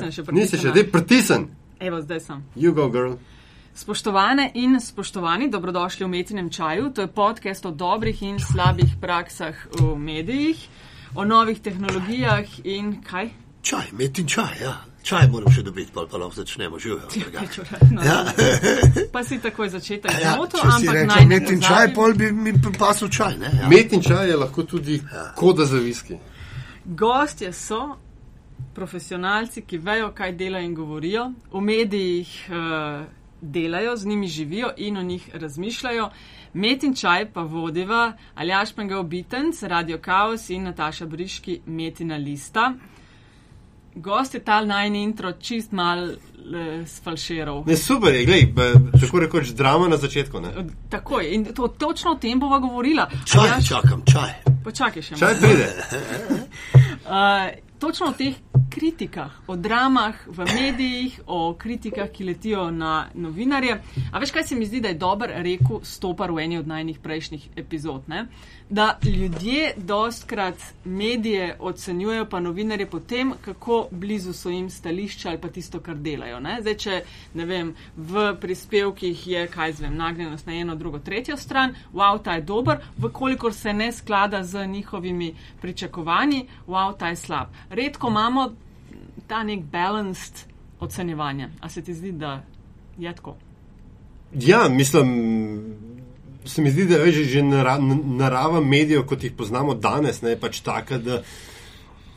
nisem še Nisi še, pritisnila. dej pritisn. Evo, zdaj sem. You go, girl. Spoštovane in spoštovani, dobrodošli v Metinem čaju. To je podcast o dobrih in slabih praksah v medijih, o novih tehnologijah in kaj? Čaj, metin čaj, ja. Čaj moram še dobiti, pa, pa lahko začnemo živijo. No, Ja. Pa si takoj začetek Ja, zmotil, ampak naj ne metin čaj, pol bi mi pasal čaj, ne? Ja. Met in čaj je lahko tudi koda za viski. Gostje so profesionalci, ki vejo, kaj delajo in govorijo, v medijih uh, delajo, z njimi živijo in o njih razmišljajo. Met in čaj pa vodiva Aljaš Pengal Bitenc, Radio Chaos in Nataša Briški, Metina Lista. Gost je tal najni intro čist mal eh, sfalširal. Ne, super je, glej, b, tako rekoč drama na začetku. Ne? Takoj, in to, točno o tem bova govorila. Čaj, Aljaž, čakam, čaj. počakaj še Čaj pride. Uh, točno o teh kritikah, o dramah v medijih, o kritikah, ki letijo na novinarje. A veš, kaj se mi zdi, da je dober rekel Stopar v eni od najnih prejšnjih epizod? Ne? Da ljudje dostkrat medije ocenjujejo, pa novinarje potem, kako blizu so jim stališča ali pa tisto, kar delajo. Ne? Zdaj, če ne vem, v prispevkih je, kaj zvem, nagnjenost na eno, drugo, tretjo stran, wow, ta je dober, vkolikor se ne sklada z njihovimi pričakovanji, wow, ta je slab. Redko imamo ta nek balanced ocenjevanje. A se ti zdi, da je tako? Ja, mislim, se mi zdi, da je že, že nara, narava medijev, kot jih poznamo danes, ne, pač taka, da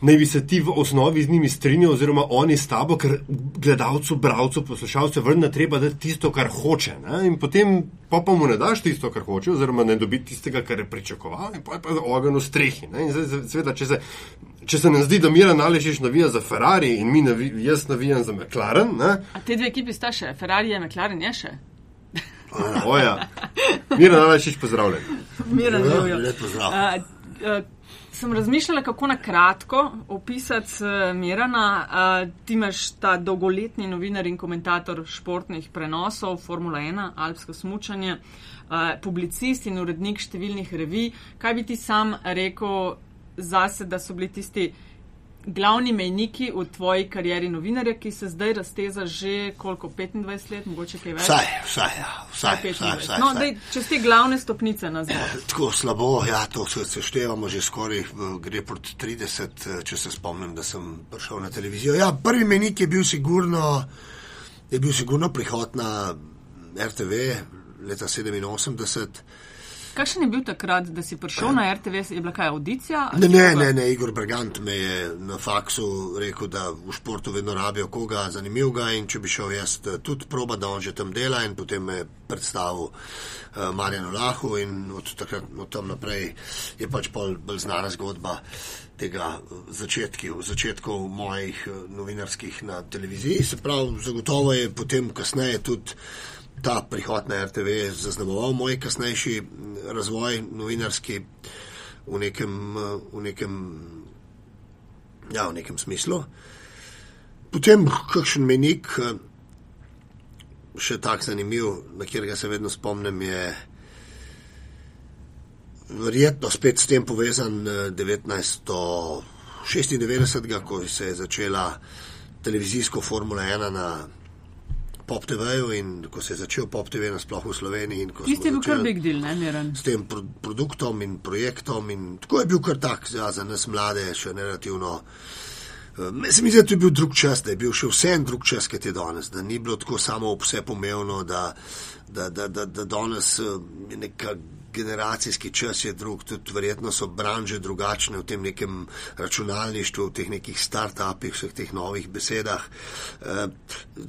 naj bi se ti v osnovi z njimi strinjal, oziroma oni s tabo, ker gledalcu, bravcu, poslušalcu vrne treba dati tisto, kar hoče. Ne, in potem pa, pa mu ne daš tisto, kar hoče, oziroma ne dobi tistega, kar je pričakoval, in pa je pa ogen v strehi. Ne, in zdaj, seveda, če se. Če se nam zdi, da Mira Naležiš navija za Ferrari in mi navi, jaz navijam za McLaren, ne? A te dve ekipi sta še, Ferrari je McLaren je še. oja, Mira Naležiš, pozdravljen. Miren Ja, lep pozdrav. Uh, uh, sem razmišljala, kako na kratko opisati uh, Mirana. Uh, ti imaš ta dolgoletni novinar in komentator športnih prenosov, Formula 1, Alpsko smučanje, uh, publicist in urednik številnih revij. Kaj bi ti sam rekel zase, da so bili tisti glavni mejniki v tvoji karieri novinarja, ki se zdaj razteza že koliko 25 let, mogoče kaj več? Vsaj, vsaj, ja, vsaj, vsaj, 25. vsaj, No, vsaj. daj, čez te glavne stopnice nazaj. Tako slabo, ja, to se seštevamo že skoraj, eh, gre proti 30, eh, če se spomnim, da sem prišel na televizijo. Ja, prvi menik je bil sigurno, je bil sigurno prihod na RTV leta 87. Kakšen je bil takrat, da si prišel na RTV, je bila kaj audicija? Ne, ne, ne, ne, Igor Brgant me je na faksu rekel, da v športu vedno rabijo koga zanimivega in če bi šel jaz eh, tudi proba, da on že tam dela in potem me predstavil uh, Marjanu Lahu in od takrat od tam naprej je pač bolj znana zgodba tega eh, začetki, začetkov mojih novinarskih na televiziji. Se pravi, zagotovo je potem kasneje tudi ta prihod na RTV zaznamoval moj kasnejši razvoj novinarski v nekem, eh, v nekem, ja, v nekem smislu. Potem kakšen menik, eh, še tak zanimiv, na katerega se vedno spomnim, je verjetno spet s tem povezan eh, 1996, ko se je začela televizijsko Formula 1 na Pop TV-ju in ko se je začel Pop TV nasploh v Sloveniji. in ko Tisti je bil kar big deal, ne miren. s tem pro produktom in projektom. In tako je bil kar tak, ja, za nas mlade, še relativno. Uh, se mi zdi, da je bil drug čas, da je bil še vse en drug čas, kot je danes, da ni bilo tako samo vse pomembno, da, da, da, da, da danes uh, je neka generacijski čas je drug, tudi verjetno so branže drugačne v tem nekem računalništvu, v teh nekih start-upih, vseh teh novih besedah. Uh,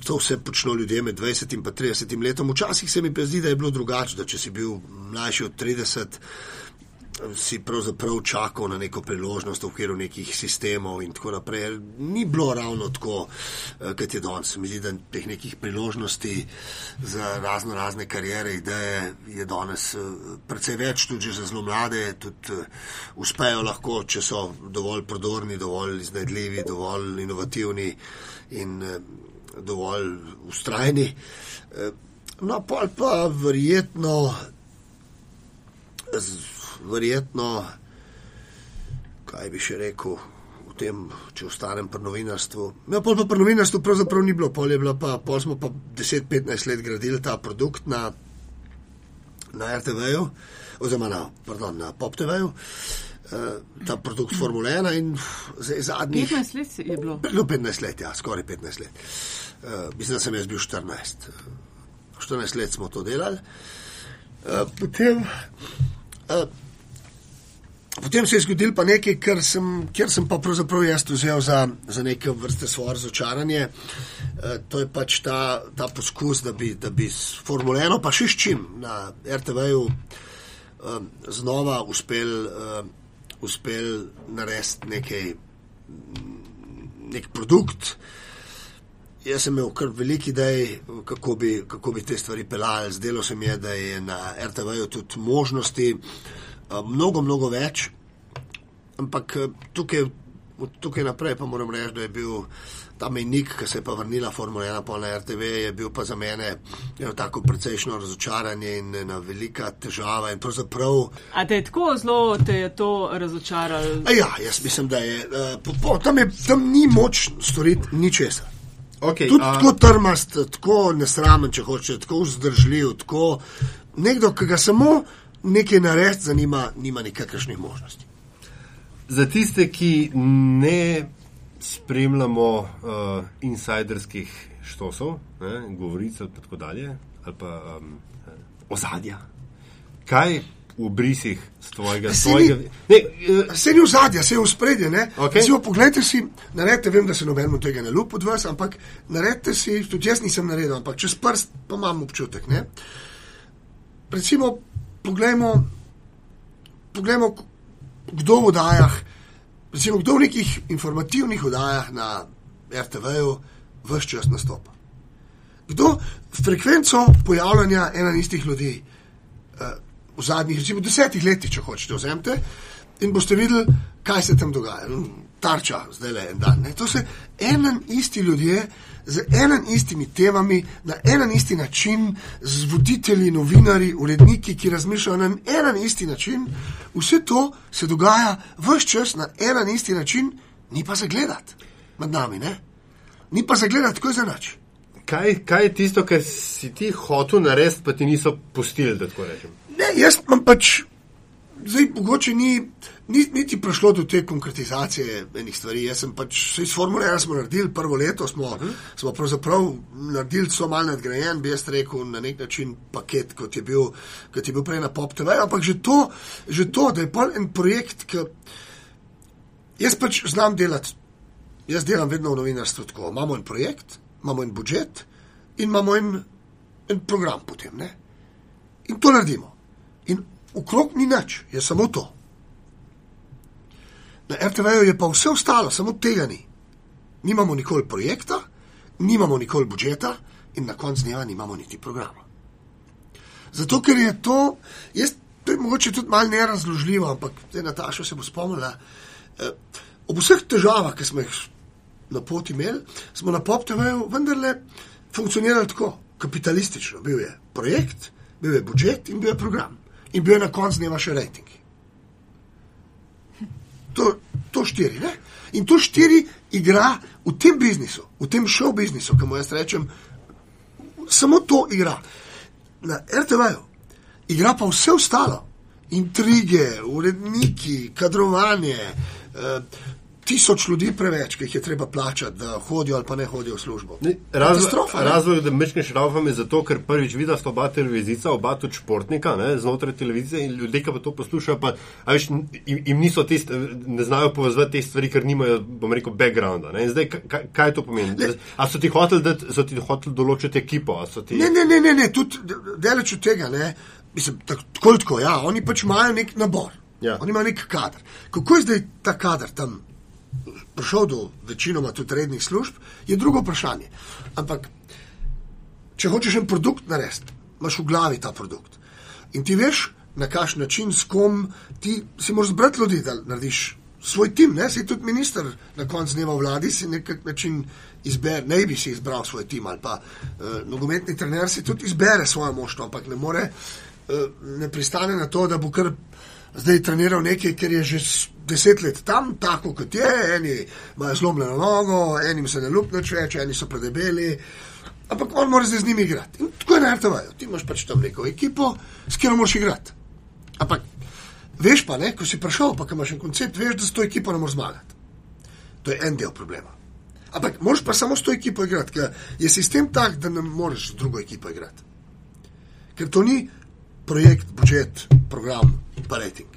to vse počno ljudje med 20 in pa 30 letom. Včasih se mi pa zdi, da je bilo drugače, da če si bil mlajši od 30, si pravzaprav čakal na neko priložnost v okviru nekih sistemov in tako naprej. Ni bilo ravno tako, eh, kot je danes. Mi zdi, da teh nekih priložnosti za razno razne karijere, ideje je danes eh, precej več, tudi za zelo mlade, tudi eh, uspejo lahko, če so dovolj prodorni, dovolj iznajdljivi, dovolj inovativni in dovolj ustrajni. No, pa, pa verjetno z- verjetno, kaj bi še rekel, potem, če ostanem pri novinarstvu. Ja, pol pa pri novinarstvu pravzaprav ni bilo, pol je bilo pa, pol smo pa 10-15 let gradili ta produkt na, na RTV-ju, oziroma na, pardon, na Pop TV-ju, uh, ta produkt Formule 1 in zdaj zadnjih. 15 let je bilo. No, 15 let, ja, skoraj 15 let. Uh, mislim, da sem jaz bil 14. Uh, 14 let smo to delali. Uh, potem, uh, potem se je zgodilo pa nekaj, kar sem, kjer sem pa pravzaprav jaz vzel za, za neke vrste svoje razočaranje. Uh, to je pač ta, ta poskus, da bi, da bi s Formule 1, pa še s čim na RTV-ju uh, znova uspel, uh, uspel narediti nekaj, nek produkt. Jaz sem imel kar veliki idej, kako bi, kako bi te stvari pelali. Zdelo se mi je, da je na RTV-ju tudi možnosti uh, mnogo, mnogo več. Ampak uh, tukaj, od tukaj naprej pa moram reči, da je bil ta mejnik, ki se je pa vrnila Formula 1 pa na RTV, je bil pa za mene eno tako precejšno razočaranje in ena velika težava. In pravzaprav. A te je tako zelo te je to razočaralo? Ja, jaz mislim, da je. Uh, po, po, tam, je tam ni moč storiti ničesar. Okay, Tudi a, tako trmast, tako nesramen, če hoče, tako vzdržljiv, tako nekdo, ki ga samo nekaj narediti, zanima, nima nikakršnih možnosti. za tiste, ki ne spremljamo uh, insiderskih štosov, ne, govoric in tako dalje, ali pa um, ozadja, kaj v brisih svojega. ni- Ne, uh, Se ni v zadju, se je v spredje. Ok. Okay. Poglejte si, naredite, vem, da se nobenemu tega ne lupa od vas, ampak naredite si, tudi jaz nisem naredil, ampak čez prst pa imam občutek. Ne? Recimo, poglejmo, poglejmo, kdo v oddajah, recimo, kdo v nekih informativnih oddajah na RTV-ju vse čas nastopa. Kdo frekvenco pojavljanja ena in istih ljudi eh, v zadnjih, recimo, desetih letih, če hočete, vzemite in boste videli, kaj se tam dogaja. Mm, Tarča, zdaj le en dan. Ne? To so en in isti ljudje z enim istimi temami, na en in isti način, z voditelji, novinari, uredniki, ki razmišljajo na en in isti način. Vse to se dogaja vse čas na en in isti način, ni pa za gledati med nami, ne? ni pa za gledati, tako je za nič. kaj, kaj je tisto, kar si ti hotel narediti, pa ti niso pustili, da tako rečem? Ne, jaz imam pač, zdaj mogoče ni, ni niti prišlo do te konkretizacije enih stvari. Jaz sem pač, iz Formule 1 smo naredili, prvo leto smo, uh -huh. smo pravzaprav naredili so mal nadgrajen, bi jaz rekel, na nek način paket, kot je bil, kot je bil prej na Pop TV, ampak že to, že to, da je pol en projekt, ki jaz pač znam delati. Jaz delam vedno v novinarstvu tako. Imamo en projekt, imamo en budžet in imamo en, en program potem. Ne? In to naredimo. In okrog ni nič, je samo to. Na RTV-ju je pa vse ostalo, samo tega ni. Nimamo nikoli projekta, nimamo nikoli budžeta in na koncu dneva nimamo niti programa. Zato, ker je to, jaz, to je mogoče tudi malo nerazložljivo, ampak zdaj Nataša se bo spomnila. Eh, ob vseh težavah, ki smo jih na poti imeli, smo na PopTV-ju vendarle funkcionirali tako, kapitalistično. Bil je projekt, bil je budžet in bil je program. In bil je na koncu dneva še rejting. To, to štiri. Ne? In to štiri igra v tem biznisu, v tem šov biznisu, mu jaz rečem, samo to igra. Na RTV-ju igra pa vse ostalo. Intrige, uredniki, kadrovanje, eh, tisoč ljudi preveč, ki jih je treba plačati, da hodijo ali pa ne hodijo v službo. Ne, Razlog, razlog, da mečkeš raufam je zato, ker prvič vidiš oba televizijca, oba tudi športnika ne, znotraj televizije in ljudje, ki pa to poslušajo, pa veš, jim, jim niso te, st- ne znajo povezati te stvari, ker nimajo, bom rekel, backgrounda. Ne. In Zdaj, kaj, kaj to pomeni? Ne. A so ti hoteli, dati- so ti hoteli določiti ekipo? Ti... Ne, ne, ne, ne, ne tudi de- daleč od tega. Ne. Mislim, tak- tako tako, ja, oni pač imajo nek nabor, Ja. oni imajo nek kader. Kako je zdaj ta kader tam prišel do večinoma tudi rednih služb, je drugo vprašanje. Ampak, če hočeš en produkt narediti, imaš v glavi ta produkt. In ti veš, na kakšen način, s kom ti si moraš zbrati ljudi, da narediš svoj tim. Ne? Si tudi minister na koncu dneva vladi, si nekak način izbere, ne bi si izbral svoj tim ali pa uh, nogometni trener si tudi izbere svojo moštvo, ampak ne more, uh, ne pristane na to, da bo kar zdaj treniral nekaj, ker je že deset let tam, tako kot je, eni imajo zlomljeno nogo, enim se ne lupne več, eni so predebeli. Ampak on mora zdaj z njimi igrati. In tako je na RTV-ju. Ti imaš pač tam neko ekipo, s katero moraš igrati. Ampak veš pa, ne, ko si prišel, pa imaš en koncept, veš, da s to ekipo ne moreš zmagati. To je en del problema. Ampak moraš pa samo s to ekipo igrati, ker je sistem tak, da ne moreš z drugo ekipo igrati. Ker to ni projekt, budžet, program, pa rating.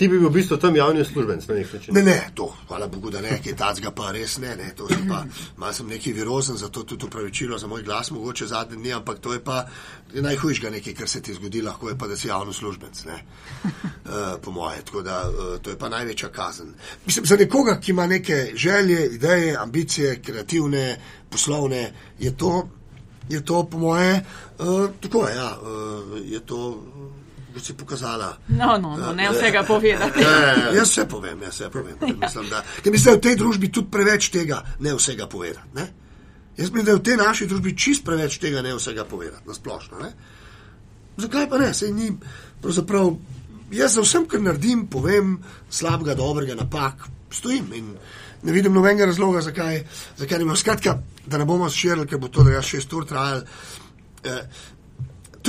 Ti bi bil v bistvu tam javni uslužbenc na nek način. Ne, ne, to, hvala Bogu, da ne, ki tacga pa res ne, ne, to sem pa, malo sem neki virozen, zato tudi upravičilo za moj glas, mogoče zadnji dni, ampak to je pa najhujšega nekaj, kar se ti zgodi, lahko je pa, da si javno službenc, ne, uh, po moje, tako da uh, to je pa največja kazen. Mislim, za nekoga, ki ima neke želje, ideje, ambicije, kreativne, poslovne, je to, je to po moje, uh, tako je, ja, uh, je to, kot si pokazala. No, no, no, ne vsega povedati. Ja, jaz vse povem, jaz vse povem. Ker Mislim, da, ker mislim, da je v tej družbi tudi preveč tega ne vsega povedati. Ne? Jaz mislim, da je v tej naši družbi čist preveč tega ne vsega povedati, na splošno. Ne? Zakaj pa ne? Sej ni, pravzaprav, jaz za vsem, kar naredim, povem slabega, dobrega, napak, stojim in ne vidim nobenega razloga, zakaj, zakaj ne bomo. Skratka, da ne bomo širili, ker bo to, da jaz šest ur trajal. Eh,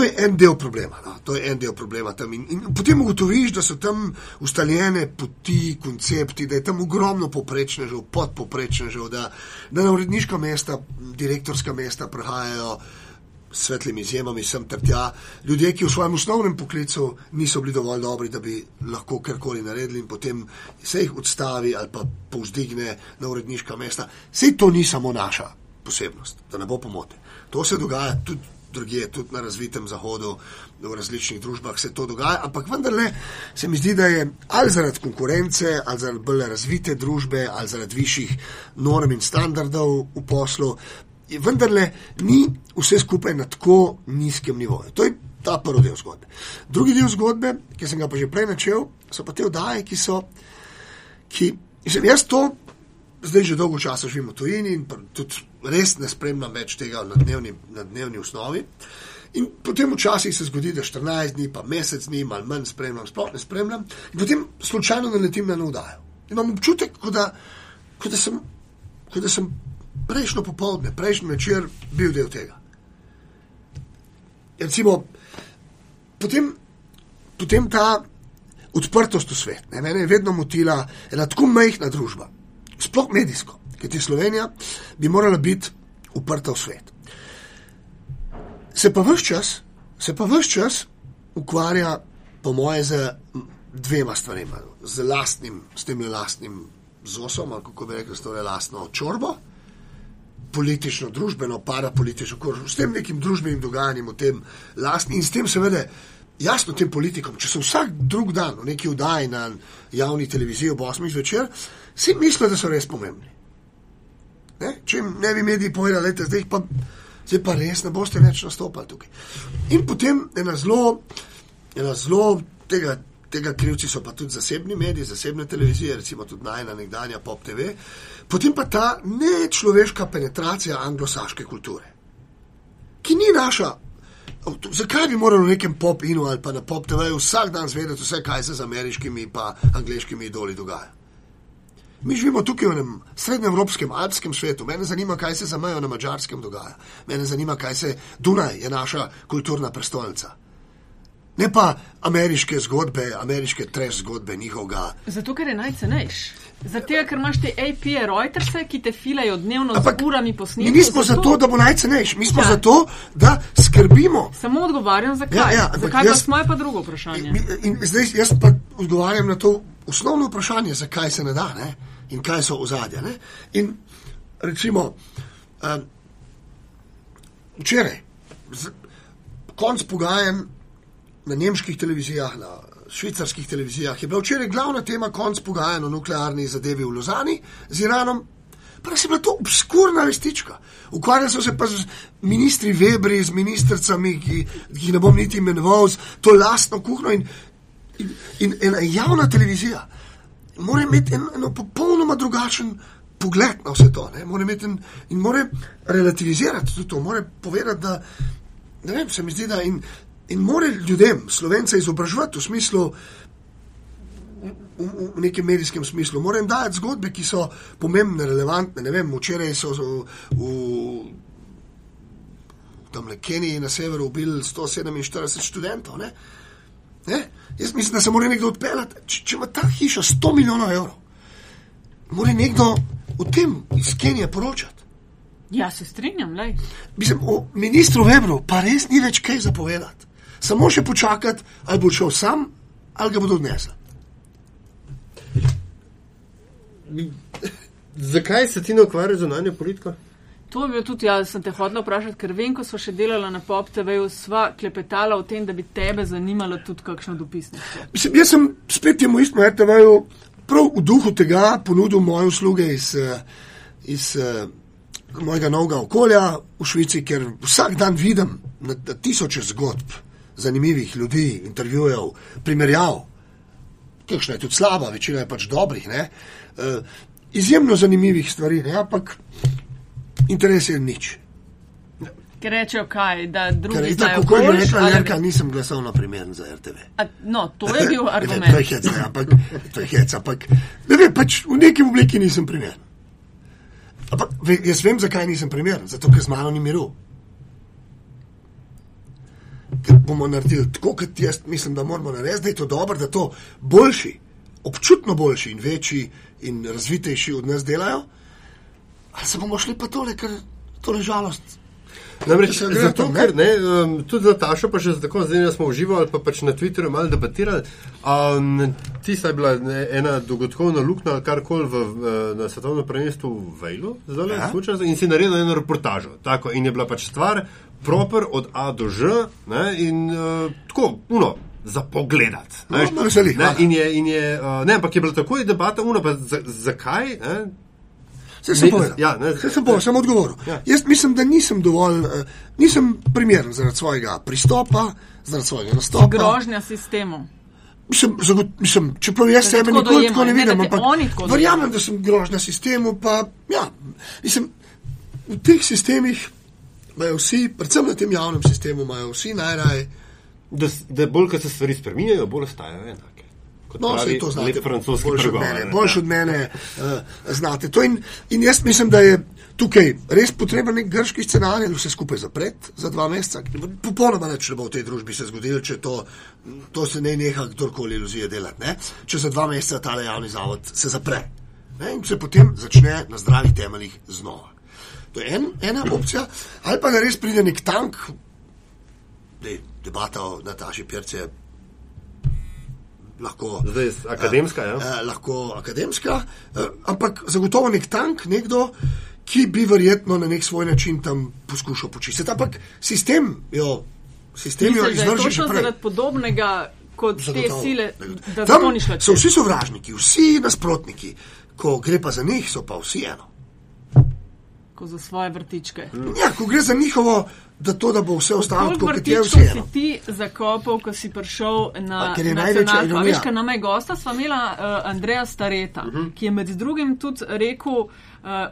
To je en del problema. No? To je en del problema tam. In, in potem ugotoviš, da so tam ustaljene poti, koncepti, da je tam ogromno poprečnežev, podpoprečnežev, da, da na uredniška mesta, direktorska mesta prihajajo svetlimi izjemami sem ter tja. Ljudje, ki v svojem osnovnem poklicu niso bili dovolj dobri, da bi lahko karkoli naredili in potem se jih odstavi ali pa povzdigne na uredniška mesta. Sej to ni samo naša posebnost, da ne bo pomote. To se dogaja tudi drugje, tudi na razvitem zahodu, v različnih družbah se to dogaja, ampak vendarle se mi zdi, da je ali zaradi konkurence, ali zaradi bolj razvite družbe, ali zaradi višjih norm in standardov v poslu, vendarle ni vse skupaj na tako nizkem nivoju. To je ta prvi del zgodbe. Drugi del zgodbe, ki sem ga pa že prej načel, so pa te oddaje, ki so, ki, mislim, jaz to zdaj že dolgo časa živim v tujini in tudi res ne spremljam več tega na dnevni, na dnevni osnovi. In potem včasih se zgodi, da 14 dni, pa mesec dni, malo manj spremljam, sploh ne spremljam, in potem slučajno naletim na navdajo. Imam občutek, kot da, kot da, sem, kot da sem prejšnjo popoldne, prejšnji večer bil del tega. Recimo, potem, potem ta odprtost v svet. Ne, mene je vedno motila ena tako majhna družba, sploh medijsko, ker ti Slovenija bi morala biti uprta v svet. Se pa vse čas, se pa vse čas ukvarja, po moje, z dvema stvarema. Z lastnim, s tem lastnim zosom, ali kako bi rekel, s to lastno čorbo, politično, družbeno, parapolitično, s tem nekim družbenim dogajanjem v tem lastni in s tem seveda. Jasno, tem politikom, če so vsak drug dan v neki vdaji na javni televiziji ob 8 zvečer, si mislijo, da so res pomembni. Ne? Če jim ne bi mediji povedali, da zdaj pa, zdaj pa res ne boste več nastopali tukaj. In potem ena zelo, ena zelo tega, tega krivci so pa tudi zasebni mediji, zasebne televizije, recimo tudi najna nekdanja Pop TV, potem pa ta nečloveška penetracija anglosaške kulture, ki ni naša. Zakaj bi morali v nekem pop-inu ali pa na pop TV vsak dan zvedeti vse, kaj se z ameriškimi in angliškimi idoli dogaja? Mi živimo tukaj v enem srednjeevropskem, alpskem svetu. Mene zanima, kaj se za mejo na mačarskem dogaja. Mene zanima, kaj se Dunaj je naša kulturna prestolnica. Ne pa ameriške zgodbe, ameriške treš zgodbe njihovega. Zato, ker je najcenejši. Zato, ker imaš te AP Reuters, ki te filajo dnevno Ampak z urami Mi posnetkov. nismo zato, da bo najcenejši, mi smo Ja. zato, da skrbimo. Samo odgovarjam, zakaj. Ja, ja, zakaj jaz- pa smo je pa drugo vprašanje. Mi- In zdaj jaz pa odgovarjam na to osnovno vprašanje, zakaj se ne da ne? In kaj so ozadja. ne. In recimo, um, včeraj, z- konc pogajanj na nemških televizijah, na švicarskih televizijah, je bila včeraj glavna tema konc pogajanj o nuklearni zadevi v Lozani z Iranom. Pa res je bila to obskurna vestička. Ukvarjali so se pa z ministri Webri, z ministricami, ki, ki jih ne bom niti imenoval, z to lastno kuhno. In, in, in ena javna televizija mora imeti en, eno popolnoma drugačen pogled na vse to. ne. Mora imeti en, in mora relativizirati tudi to, mora povedati, da ne vem, se mi zdi, da in, in mora ljudem, slovence, izobraževati v smislu, v, v nekem medijskem smislu. Moram dajati zgodbe, ki so pomembne, relevantne. Ne vem, včeraj so v, v tam le Keniji na severu ubili 147 študentov. Ne? Ne? Jaz mislim, da se mora nekdo odpeljati. Če, če ima ta hiša 100 milijonov evrov, mora nekdo o tem iz Kenije poročati. Ja, se strinjam, le. Mislim, o ministru Webru pa res ni več kaj zapovedati. Samo še počakati, ali bo šel sam, ali ga bodo odnesli. Zakaj se ti ne ukvarjaš z zunanjo politiko? To je bil tudi jaz, sem te hodila vprašati, ker vem, ko smo še delali na Pop TV-ju, sva klepetala o tem, da bi tebe zanimalo tudi kakšno dopisništvo. Mislim, jaz sem spet temu istemu RTV-ju prav v duhu tega ponudil moje usluge iz, eh, iz uh, mojega novega okolja v Švici, ker vsak dan vidim na, na tisoče zgodb zanimivih ljudi, intervjujev, primerjav. Kakšna je tudi slaba, večina je pač dobrih. Uh, izjemno zanimivih stvari, ne? ampak interes je nič. Ker rečejo kaj, da drugi Ker je znajo tako, kot je rekla ali- Jerka, nisem glasoval na primeren za RTV. A, No, to je bil Ne, to je argument. hec, ampak, to je hec, ampak ne vem, pač v neki obliki nisem primeren. Ampak jaz vem, zakaj nisem primeren, zato ker z mano ni miru. Ker bomo naredili tako, kot jaz mislim, da moramo narediti, da je to dobro, da to boljši, občutno boljši in večji in razvitejši od nas delajo. Ali se bomo šli pa tole, ker to je žalost. Namreč, zato, tam, ne? ker ne, um, tudi za Tašo, pa še tako zdaj smo uživali, pa pač na Twitterju malo debatirali. Um, ti sta bila ne, ena dogodkovna luknja ali karkoli na svetovnem prvenstvu v Vejlu, zdaj Ja. slučajno, in si naredil eno reportažo. Tako, in je bila pač stvar proper od A do Ž ne, in uh, tako, uno. Za pogledat. No, veseli, Ne, in je, in je, uh, ne, ampak je bila takoj debata, uno, pa za, zakaj? Ne? Vse sem Ne, povedal. ja, ne, Vse sem povedal, sem odgovoril. Ja. Jaz mislim, da nisem dovolj, eh, nisem primeren zaradi svojega pristopa, zaradi svojega nastopa. Grožnja sistemu. Mislim, zagot, mislim, čeprav jaz sebe nikoli tako ne ne, vidim, te ampak verjamem, da sem grožnja sistemu. Pa, ja, mislim, v teh sistemih imajo vsi, predvsem na tem javnem sistemu, imajo vsi najraje. Da, da bolj, ko se stvari spreminjajo, bolj ostajajo enake. Kot No, pravi to znate. francoski boljše od mene, ne. boljše od mene uh, znate. To in, in jaz mislim, da je tukaj res potreben nek grški scenarij, da vse skupaj zapreti za dva meseca. Popolnoma nič ne bo v tej družbi se zgodilo, če to, to se ne neha kdorkoli iluzije delati. Ne? Če za dva meseca ta javni zavod se zapre ne? in se potem začne na zdravih temeljih znova. To je en, ena opcija, ali pa da res pride nek tank, Dej, debata o Nataši Pirce je lahko Zdaj akademska, ja. eh, lahko akademska, eh, ampak zagotovo nek tank, nekdo, ki bi verjetno na nek svoj način tam poskušal počistiti. Ampak sistem jo, sistem jo Misliš, da je izdrži točno prej. zaradi podobnega kot te Zagotovo. sile, da Tam zato ni šla so vsi sovražniki, vsi nasprotniki, ko gre pa za njih, so pa vsi eno. Ko za svoje vrtičke. Ja, ko gre za njihovo, da to, da bo vse ostalo tako, kot je vse si eno. ti zakopal, ko si prišel na ironija. Veš, ker nama je gosta, sva imela uh, Andreja Stareta, uh -huh. ki je med drugim tudi rekel, uh,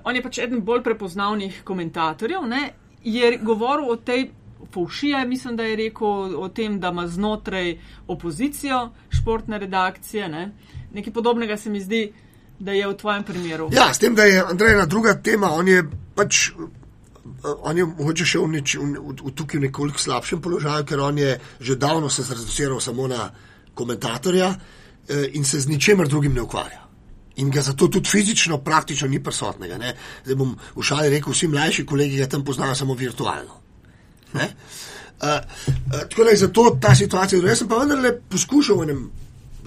on je pač eden bolj prepoznavnih komentatorjev, ne, je govoril o tej. Faušija, mislim, da je rekel o tem, da ima znotraj opozicijo športne redakcije. Ne? Nekaj podobnega se mi zdi, da je v tvojem primeru. Ja, s tem, da je Andrej ena druga tema, on je pač. On je mogoče še v, neč, v, v, tukaj v nekoliko slabšem položaju, ker on je že davno se zreduciral samo na komentatorja eh, in se z ničemer drugim ne ukvarja. In ga zato tudi fizično, praktično ni prisotnega. Ne? Zdaj bom v šali rekel, vsi mlajši kolegi ga tam poznajo samo virtualno. Uh, uh, tako da je zato ta situacija. Jaz sem pa vendarle poskušal v enem,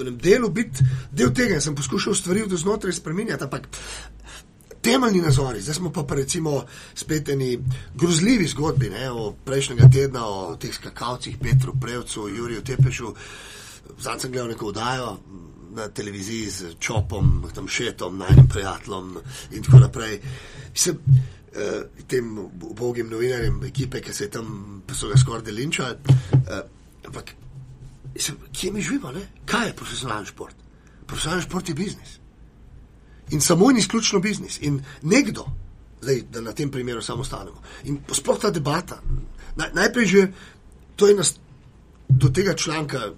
enem delu biti del tega sem poskušal stvari od znotraj spremenjati. Ampak temeljni nazori, zdaj smo pa, pa recimo spet eni grozljivi zgodbi ne, o prejšnjega tedna, o teh skakalcih, Petru Prevcu, Juriju Tepešu. Zdaj sem gledal neko oddajo na televiziji z Čopom, tam Šetom, najnim prijateljem in tako naprej. Mislim, eh, tem ubogim novinarjem ekipe, ki se tam, pa so ga skoraj delinčali. Eh, ampak, mislim, kje mi živimo, ne? Kaj je profesionalni šport? Profesionalni šport je biznis. In samo in izključno biznis. In nekdo, zdaj, da na tem primeru samo stanemo. In sploh ta debata. Naj, najprej že, to je nas, do tega članka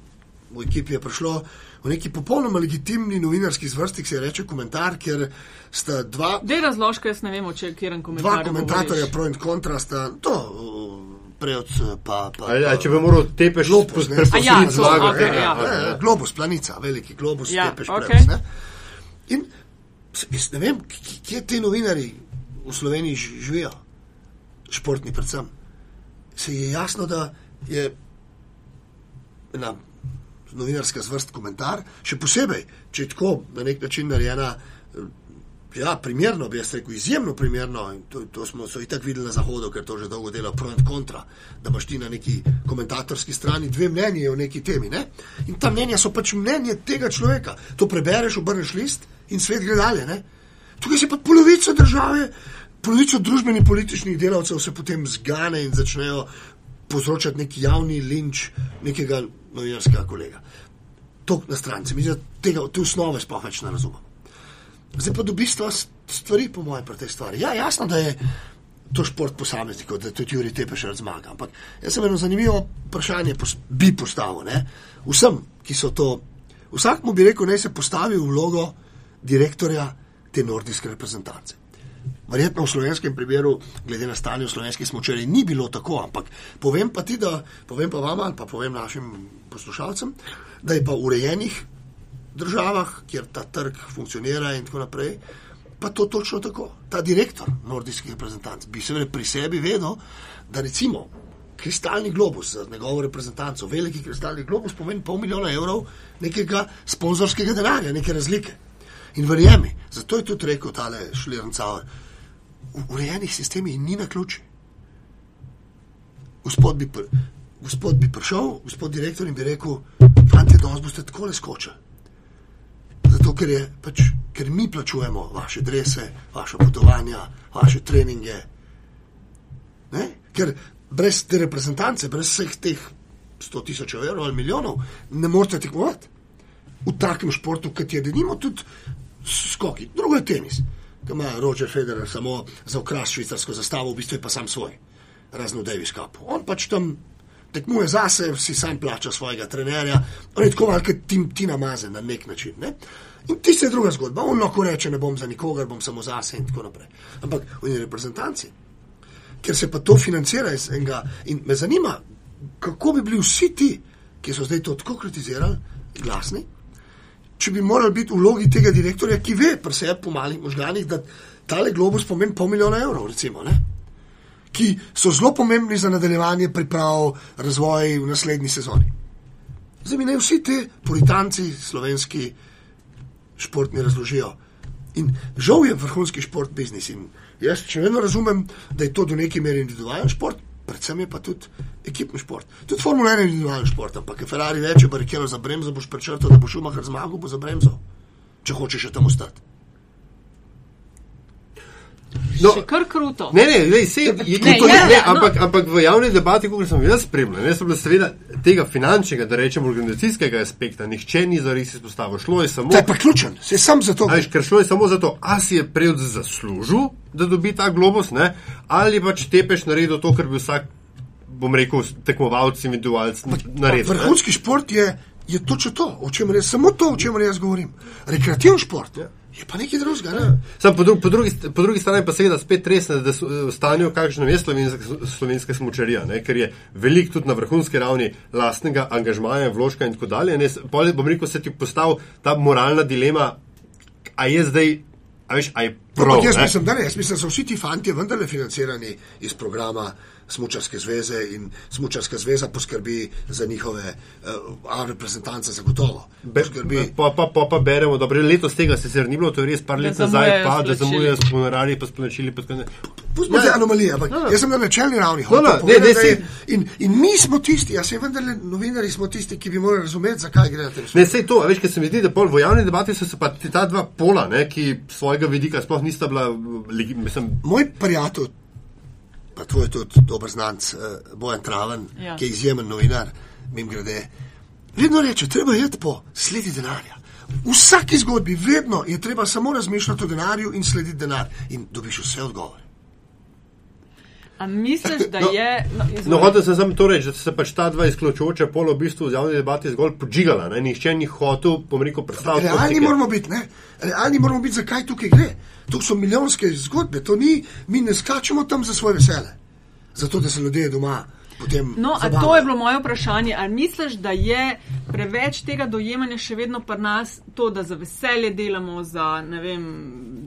v ekipi je prišlo v neki popolnoma legitimni novinarski zvrsti, ki se reče komentar, kjer sta dva. Dej razložka, jaz ne vem, če kjer en komentar. Dva komentatorja pro in kontra sta to. Preoc, pa, pa, ali, ali če bi moral tepeš globus, ne, A ja, to, okay, ja. ne, globus, planica, veliki globus, Ja, tepeš okej. preoc, ne. In jaz ne vem, kje ti novinari v Sloveniji živijo, športni predvsem. Se je jasno, da je ena novinarska zvrst komentar, še posebej, če je tako na nek način narejena. Ja, primerno bi jaz rekel, izjemno primerno. To, to smo so itak videli na Zahodu, ker to že dolgo dela pro in kontra, da imaš ti na neki komentatorski strani dve mnenji o neki temi. Ne? In ta mnenja so pač mnenje tega človeka. To prebereš, obrneš list in svet gre dalje. Ne? Tukaj se pa polovica države, polovica družbenih političnih delavcev se potem zgane in začnejo povzročati neki javni linč nekega novinarskega kolega. To na stranci, mislim, da tega, te osnove sploh več ne razumem. Zdaj pa do bistva s- stvari, po mojem, pri tej stvari. Ja, jasno, da je to šport posameznikov, da tudi Juri Tepeš rad zmaga. Ampak jaz sem eno zanimivo vprašanje pos, bi postavil. Ne? Vsem, ki so to, vsakmu bi rekel, naj se postavi v vlogo direktorja te nordijske reprezentance. Verjetno v slovenskem primeru, glede na stanje v slovenski smočeri, ni bilo tako, ampak povem pa ti, da povem pa vam ali pa povem našim poslušalcem, da je pa urejenih državah, kjer ta trg funkcionira in tako naprej, pa to točno tako. Ta direktor nordijskih reprezentanc bi seveda pri sebi vedel, da recimo kristalni globus za njegovo reprezentanco, veliki kristalni globus pomeni pol milijona evrov nekega sponzorskega denarja, neke razlike. In verjemi, zato je tudi rekel tale Šlirncauer, v urejenih sistemih ni na ključi. Gospod bi, pr, gospod bi prišel, gospod direktor in bi rekel, fanti, danes boste tako le skočili. Zato, ker, je, pač, ker mi plačujemo vaše drese, vaše potovanja, vaše treninge. Ne? Ker brez te reprezentance, brez vseh teh 100 tisoč evrov ali milijonov, ne morete tekmovati. V takem športu, kot je denimo tudi skoki, drugo je tenis. Tam ima Roger Federer samo za okras švicarsko zastavo, v bistvu je pa sam svoj, razno Davis Cup. On pač tam tekmuje zase, si sam plača svojega trenerja, on je tako kot Tim, Tina Maze na nek način. Ne? In tista je druga zgodba. On lahko reče, ne bom za nikogar, bom samo zase in tako naprej. Ampak v njeni reprezentanci, ker se pa to financira iz enega. In me zanima, kako bi bili vsi ti, ki so zdaj to tako kritizirali, glasni, če bi morali biti v vlogi tega direktorja, ki ve, pri sebi po malih možganih, da tale globus pomeni pol milijona evrov, recimo, ne? ki so zelo pomembni za nadaljevanje priprav, razvoj v naslednji sezoni. Zdaj mi naj vsi ti puritanci slovenski športni razložijo. In žal je vrhunski šport biznis. In jaz še vedno razumem, da je to do neke mere individualen šport, predvsem je pa tudi ekipni šport. Tudi Formula 1 je individualen šport, ampak ker Ferrari reče, barikelo za bremzo, boš prečrtal, da boš Schumacher zmagal, bo za bremzo, če hočeš še tam ostati. No, Še kar kruto. Ne, ne, ne, sej, je, Ne, ne, to, ja, ne, ne, ja, no. ampak, ampak v javni debati, kot sem jaz spremljal, ne sem bil seveda tega finančnega, da rečem organizacijskega aspekta, nihče ni zares izpostavil. Šlo je samo, To je pa ključen, se sam za to. ker šlo je samo za to, a si je prej zaslužil, da dobi ta globus, ne, ali pač tepeš naredil to, kar bi vsak, bom rekel, tekmovalc, individualc naredil. ne. Vrhunski šport je, je točno to, o čemer jaz, samo to, o čemer jaz govorim. Rekreativni šport Ja. Je pa nekaj drugega. Ne? Sam po, dru, po, drugi, po drugi strani pa seveda spet resne, da so v stanju, kakšno je slovenska, slovenska smočarija, ne? ker je velik tudi na vrhunski ravni lastnega angažmaja, vložka in tako dalje. Ne? Pol, bom rekel, se ti postavi ta moralna dilema, a je zdaj, a veš, a je prav. Ampak jaz ne? mislim, da ne, jaz mislim, da so vsi ti fanti vendarle financirani iz programa Smučarske zveze in Smučarska zveza poskrbi za njihove uh, reprezentance zagotovo. Poskrbi, pa, pa, pa, pa beremo, da letos tega sicer ni bilo, to je res par let nazaj, pa da zamujajo s honorarji, pa s plačili. pa tako ne- Pustimo te anomalije, ampak No, no. jaz sem na načelni ravni. No, no, ne, ne, je- In, in mi smo tisti, a se vendarle novinari smo tisti, ki bi morali razumeti, zakaj gre tem svetu. Ne, sej to, a veš, ker se mi zdi, da pol v javni debati so se pa ti- ta dva pola, ne, ki svojega vidika sploh nista bila, legi- mislim, Moj prijatelj, pa tvoj tudi dober znanc, uh, Bojan Traven, ja. ki je izjemen novinar, mim grede, vedno reče, treba je po sledi denarja. V vsaki zgodbi vedno je treba samo razmišljati o denarju in slediti denar in dobiš vse odgovore. A misliš, da No, je. No, No, izvoli. hotel sem samo to reči, da se pač ta dva izključujoča pola v bistvu v javni debati zgolj podžigala. Ne? Nihče ni hotel, bom rekel, predstaviti. Realni moramo biti, ne? Realni moramo biti, zakaj tukaj gre. Tu so milijonske zgodbe, to ni, mi ne skačemo tam za svoje vesele. Zato, da se ljudje doma potem. No, a zabavajo. to je bilo moje vprašanje. Ali misliš, da je preveč tega dojemanja še vedno pri nas, to, da za veselje delamo, za, ne vem,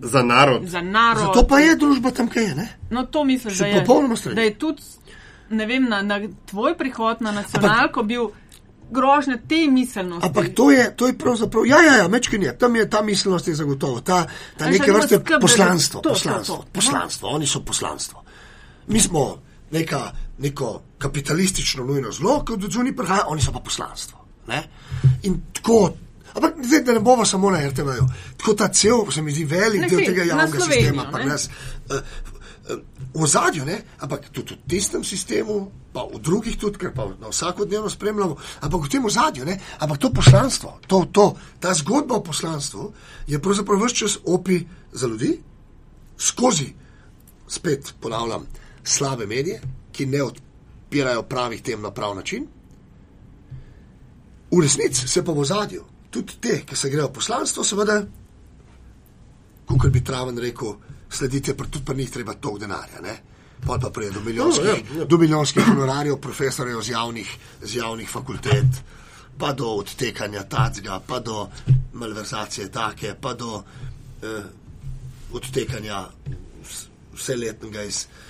Za narod. za narod? Zato pa je družba tam, kaj je, ne? No, to misliš, Se da je, popolnoma strinjam. da je tudi, ne vem, na, na tvoj prihod na nacionalko bil grožnja te miselnosti. Ampak to je, to je pravzaprav, ja, ja, ja mečkin je, tam je ta miselnost je zagotovo, ta, ta A neke vrste skrb, poslanstvo, to, to, poslanstvo, to. poslanstvo, oni so poslanstvo. Mi smo neka, neko kapitalistično nujno zlo, kot od zunaj prihaja, oni so pa poslanstvo. Ne? In tako, ampak zdaj, da ne bomo samo na RTV-ju, tako ta cel, se mi zdi, velik Ne, del tega javnega sistema, pa ne. nas. Uh, uh, v ozadju, ne? ampak tudi v tistem sistemu, pa v drugih tudi, ker pa na vsakodnevno spremljamo, ampak v tem ozadju, ne? ampak to poslanstvo, to, to, ta zgodba o poslanstvu je pravzaprav vse čas opi za ljudi, skozi, spet ponavljam, slabe medije, ki ne odpirajo pravih tem na prav način. V resnici se pa v ozadju, tudi te, ki se grejo poslanstvo, seveda, kot bi Traven rekel, sledite, pa tudi pa njih treba toliko denarja. Ne? Pol pa pride do milijonskih, No, ja, ja. do milijonskih honorarjev profesorjev z javnih, z javnih fakultet, pa do odtekanja tacga, pa do malverzacije take, pa do eh, odtekanja vs- vseletnega iz No,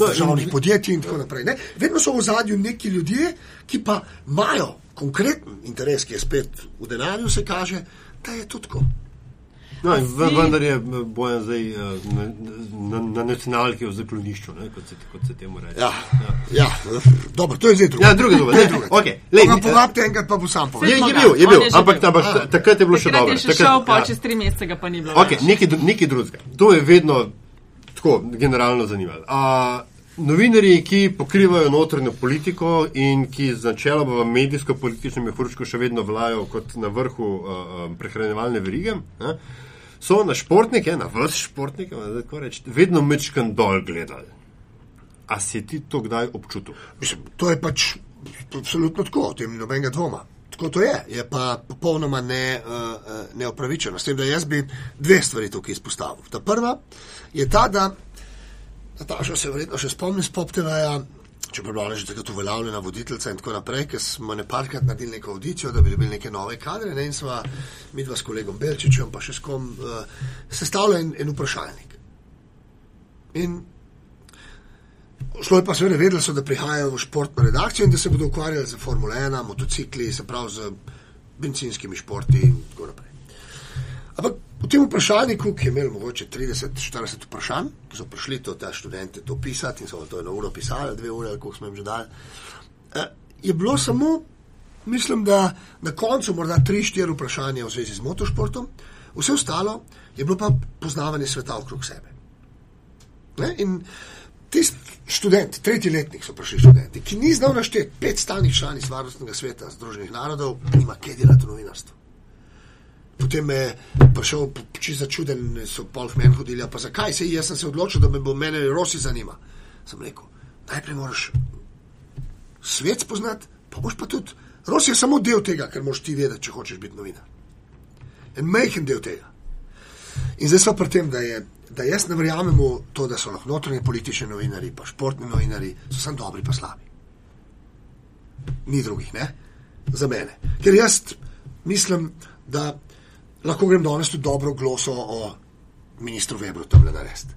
državnih podjetij in tako naprej. Ne? Vedno so v zadju neki ljudje, ki pa imajo konkreten interes, ki je spet v denarju, se kaže, da je to tako. No, si- vendar je eh, bojan zdaj eh, na, na, na nacionalki v zaklonišču, ne, kot, se, kot se temu reče. Ja, ja. dobro, to je zdaj drugo. Ja, druga je ne, druga. okej, lej, mi- povabite enkrat, pa bo sam Je, povedal. Je ga, bil, je bil, je ampak, bil. ampak A. takrat je bilo še Takrat dobro. je še šel, pa ja. čez tri mesece ga pa ni bilo. Okay, nekaj, nekaj drugega. To je vedno tako generalno zanimalo. A, Novinarji, ki pokrivajo notranjo politiko in ki z načeloma v medijsko-političnem mehurčku še vedno vlajo kot na vrhu uh, uh, prehranjevalne verige, ne, so na športnike, na vrst športnike, a tako reči, vedno mečkan dol gledali. A si ti to kdaj občutil? Mislim, to je pač absolutno tako, o tem ni nobenega dvoma. Tako to je, je pa popolnoma ne, uh, neopravičeno. S tem, da jaz bi dve stvari tukaj izpostavil. Ta prva je ta, da Nataša se verjetno še spomni z PopTV-ja, če bi bila že takrat uveljavljena voditeljica in tako naprej, ker smo ne parkrat naredili neko audicijo, da bi dobili neke nove kadre ne, in sva mi dva s kolegom Belčičem pa še s kom uh, sestavljali en, en vprašalnik. In Šlo je pa seveda vedelo, so, da prihajajo v športno redakcijo in da se bodo ukvarjali z Formula 1, motocikli, se pravi z benzinskimi športi in tako naprej. Ampak tem vprašalniku, ki je imel mogoče 30-40 vprašanj, ki so prišli to, ta študente to pisati in so to eno uro pisali, dve ure, koliko smo jim že dali, eh, je bilo samo, mislim, da na koncu morda 3-4 vprašanja v zvezi z motošportom, vse ostalo je bilo pa poznavanje sveta okrog sebe. Ne? In tisti študent, tretji letnik so prišli študenti, ki ni znal našteti pet stalnih članic Varnostnega sveta Združenih narodov, nima kaj delati v novinarstvu. Potem je prišel čisto začuden, so pol v meni hodili, "A pa zakaj se jaz sem se odločil, da me bo mene Rosi zanima. Sem rekel, najprej moraš svet spoznati, pa boš pa tudi. Rosi je samo del tega, kar moraš ti vedeti, če hočeš biti novinar. En majhen del tega. In zdaj smo pri tem, da, je, da jaz ne verjamem v to, da so lahko notranji politični novinari, pa športni novinari, so samo dobri, pa slabi. Ni drugih, ne? Za mene. Ker jaz mislim, da lahko grem danes tudi dobro gloso o ministru Webru tam narediti.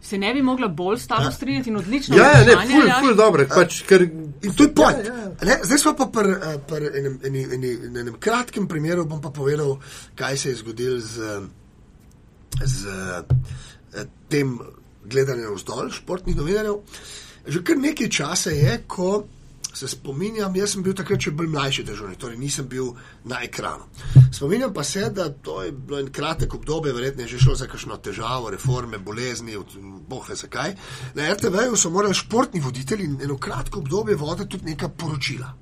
Se ne bi mogla bolj s tabo Ja. strinjati in odlično. Ja, ja, ne, ful, Aljaž. ful, dobro, pač, ker In to je point. Ja, ja. Ne, Zdaj smo pa pri eh, pri enem, eni, eni, enem kratkem primeru, bom pa povedal, kaj se je zgodilo z, z eh, tem gledanjem vzdolj športnih novinarjev. Že kar nekaj časa je, ko se spominjam, jaz sem bil takrat še bolj mlajši državnik, torej nisem bil na ekranu. Spominjam pa se, da to je bilo en kratek obdobje, verjetno je že šlo za kakšno težavo, reforme, bolezni, boh ve zakaj. Na RTV-ju so morali športni voditelji eno kratko obdobje voditi tudi neka poročila.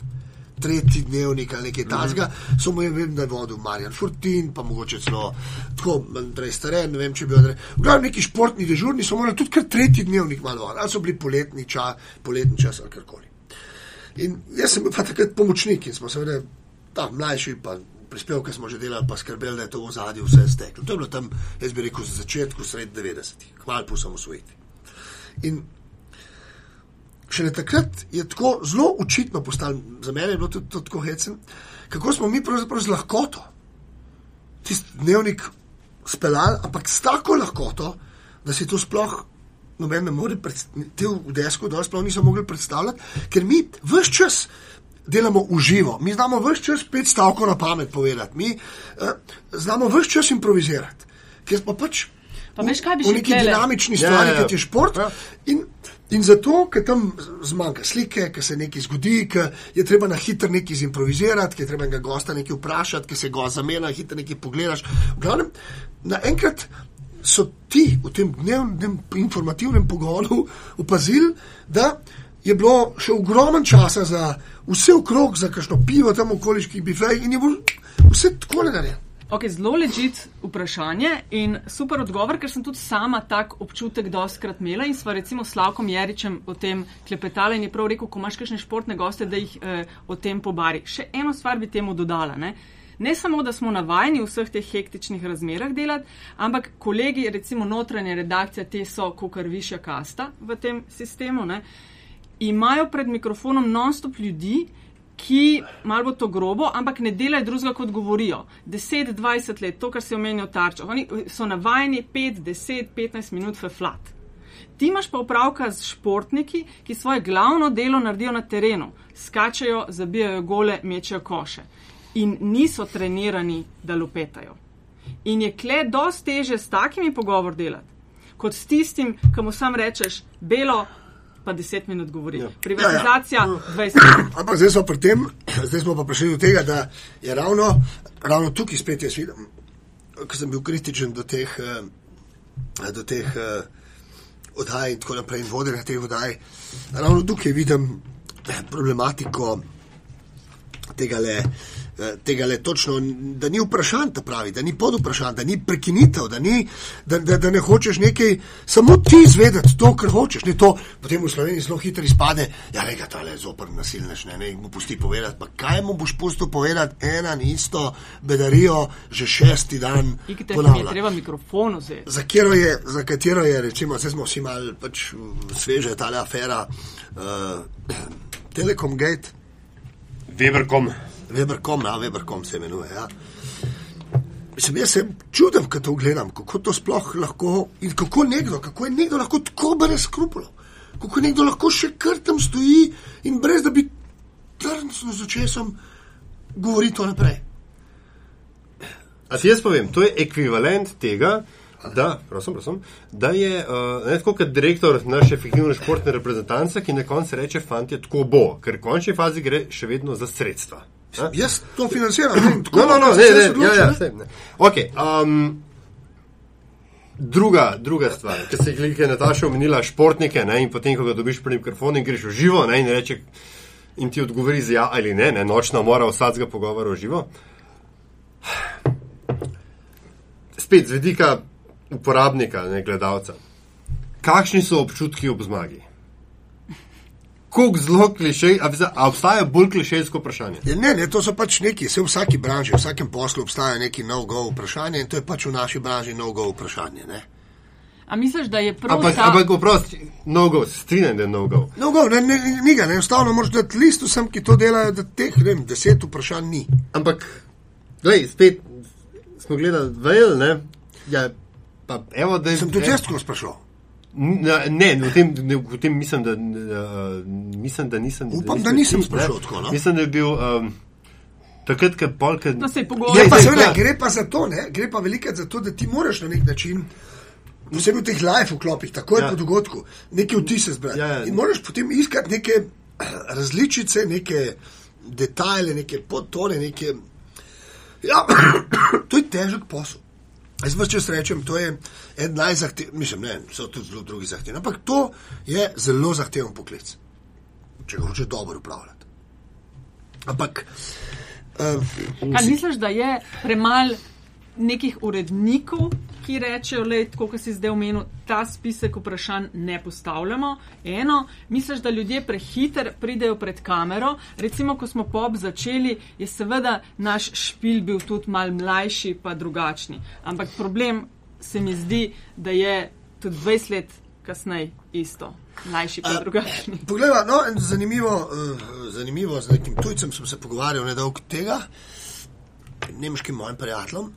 tretji dnevnik ali nekaj tasga, mm. samo jim vem, da je vodil Marjan Fortin, pa mogoče celo tako, Andrej Staren, ne vem, če bi. V glavnem neki športni dežurni so morali tudi kar tretji dnevnik malo, ali so bili poletni čas, poletni čas ali karkoli. In jaz sem bil pa takrat pomočnik in smo seveda tam mlajši, pa prispevke smo že delali, pa skrbeli, da je to v zadju vse steklo. To je bilo tam, jaz bi rekel, za začetku, sred 90-ih, kmalo po samosvojitvi. In šele takrat je tako zelo očitno postalo, za mene je bilo tudi to tako hecen, kako smo mi pravzaprav z lahkoto tisti dnevnik speljali, ampak s tako lahkoto, da si to sploh. Noben ne more te v desku, da sploh niso mogli predstavljati, ker mi vse čas delamo v živo, mi znamo vse čas pet stavkov na pamet povedati, mi uh, znamo vse čas improvizirati, ker smo pač Pa veš, kaj bi v še neki htele? dinamični Ja, stvari, ja, ja. kot je šport. Ja. In, in zato, ker tam zmanjka slike, ker se nekaj zgodi, ker je treba na hitro nekaj zimprovizirati, ker je treba enega gosta nekaj vprašati, ker se ga zamenja, hitro nekaj pogledaš. V glavnem, naenkrat so ti v tem dnevnem informativnem pogonu opazili, da je bilo še ogromen časa za vse okrog, za kakšno pivo tam okoliških bifejih in je bilo vse tako narejeno. Okay, zelo ležit vprašanje in super odgovor, ker sem tudi sama tak občutek doskrat imela in sva recimo s Slavkom Jeričem o tem klepetala in je prav rekel, ko imaš kakšne športne goste, da jih eh, o tem pobari. Še eno stvar bi temu dodala. Ne? Ne samo, da smo navajeni v vseh teh hektičnih razmerah delati, ampak kolegi, recimo notranja redakcija, te so kar višja kasta v tem sistemu, ne? imajo pred mikrofonom non-stop ljudi, ki, malo to grobo, ampak ne delajo drugega, kot govorijo. 10-20 let, to, kar se omenja v tarčah. Oni so navajeni 5, 10, 15 minut feflat. Ti imaš pa upravka z športniki, ki svoje glavno delo naredijo na terenu, skačajo, zabijajo gole, mečejo koše in niso trenirani, da lupetajo. In je kle dosti teže s takimi pogovor delati, kot s tistim, ki mu sam rečeš belo, pa 10 minut govori. Ja. Privatizacija Ja, ja. 20 minut. Ampak zdaj smo pri tem, zdaj smo pa prišli do tega, da je ravno, ravno tukaj spet jaz vidim, ker sem bil kritičen do teh, eh, do teh eh, oddaj in tako naprej in vodenja teh oddaj. Ravno tukaj vidim eh, problematiko tega le. Tega le točno, da ni vprašanj, ta pravi, da ni pod vprašanj, da ni prekinitev, da, ni, da, da, da ne hočeš nekaj, samo ti izvedeti to, kar hočeš. Ne to, potem v Sloveniji zelo hitro izpade, ja, rega, ta le zopr nasilnež, ne, ne, mu pusti povedati. Pa kaj mu boš pustil povedati, ena in isto bedarijo, že šesti dan. Ponavlja. treba mikrofon vzeti. Za katero je, za katero je, recimo, zdaj smo vsi malo pač, mm, sveže, ta afera uh, Telekom Gate. Weberkom. Weberkom, ja, Weberkom se imenuje. Ja. Mislim, jaz se čudim, ko to gledam, kako to sploh lahko in kako nekdo, kako je nekdo lahko tako brez skrupulov, kako nekdo lahko še kar tam stoji in brez da bi trdno z očesom govori to naprej. A ti jaz povem, to je ekvivalent tega, da, prosim, prosim, da je uh, ne, tako kot direktor naše fiktivne športne reprezentance, ki na koncu reče: Fantje, tako bo, ker v končni fazi gre še vedno za sredstva. A? Jaz to financiram, ne, tako No, no, no, ne, ne, odločim, ja, ja, ne. sej, ne. Okay, um, druga, druga stvar, ki se je Nataša omenila, športnike, ne, in potem, ko ga dobiš pri mikrofonu in greš v živo, ne, in reče, in ti odgovori z ja ali ne, ne nočna mora vsakega pogovora v živo. Spet z vidika uporabnika, ne gledalca. Kakšni so občutki ob zmagi? Kako zelo klišej, a, a obstaja bolj klišejsko vprašanje? Ja, ne, ne, to so pač neki, vse v vsaki branži, v vsakem poslu obstaja neki no-go vprašanje in to je pač v naši branži no-go vprašanje. Ne? A misliš, da je prav Ampak, ta... ampak oprosti, no go, strinjam, da je no go. No-go, ne, ne, ne, ni ga, ne, enostavno moraš dati list vsem, ki to delajo, da teh, ne vem, deset vprašanj ni. Ampak, gledaj, spet smo gledali Vajel, ne? Ja, pa evo, da je. Sem tudi jaz tako sprašal. Ne, ne, v tem, ne, v tem mislim, da, uh, mislim, da nisem. Upam, da nisem ne. sprašal tako, no. Mislim, da je bil um, takrat, ko polk. No, Je pogovor. pa Glej, seveda, glej, gre pa za to, ne, gre pa velikrat za to, da ti moraš na nek način, posebej v teh live vklopih, takoj Ja. ja. po dogodku, neke vtise zbrati. Ja, ja. In moraš potem iskati neke različice, neke detajle, neke podtone, neke. Ja, to je težek posel. Jaz pa če rečem, to je en najzahtevnejši, mislim, ne, so tudi zelo drugi zahtevni, ampak to je zelo zahteven poklic, če ga hočeš dobro upravljati. Ampak. Uh, Kaj misliš, da je premalo nekih urednikov, ki rečejo, le tako, kot si zdaj omenil, ta spisek vprašanj ne postavljamo. Eno, misliš, da ljudje prehiter pridejo pred kamero. Recimo, ko smo pop začeli, je seveda naš špil bil tudi mal mlajši, pa drugačni. Ampak problem se mi zdi, da je tudi 20 let kasneje isto. Mlajši pa drugačni. Poglej, no, zanimivo, uh, zanimivo, z nekim tujcem sem se pogovarjal nedolgo tega, nemškim mojim prijateljem,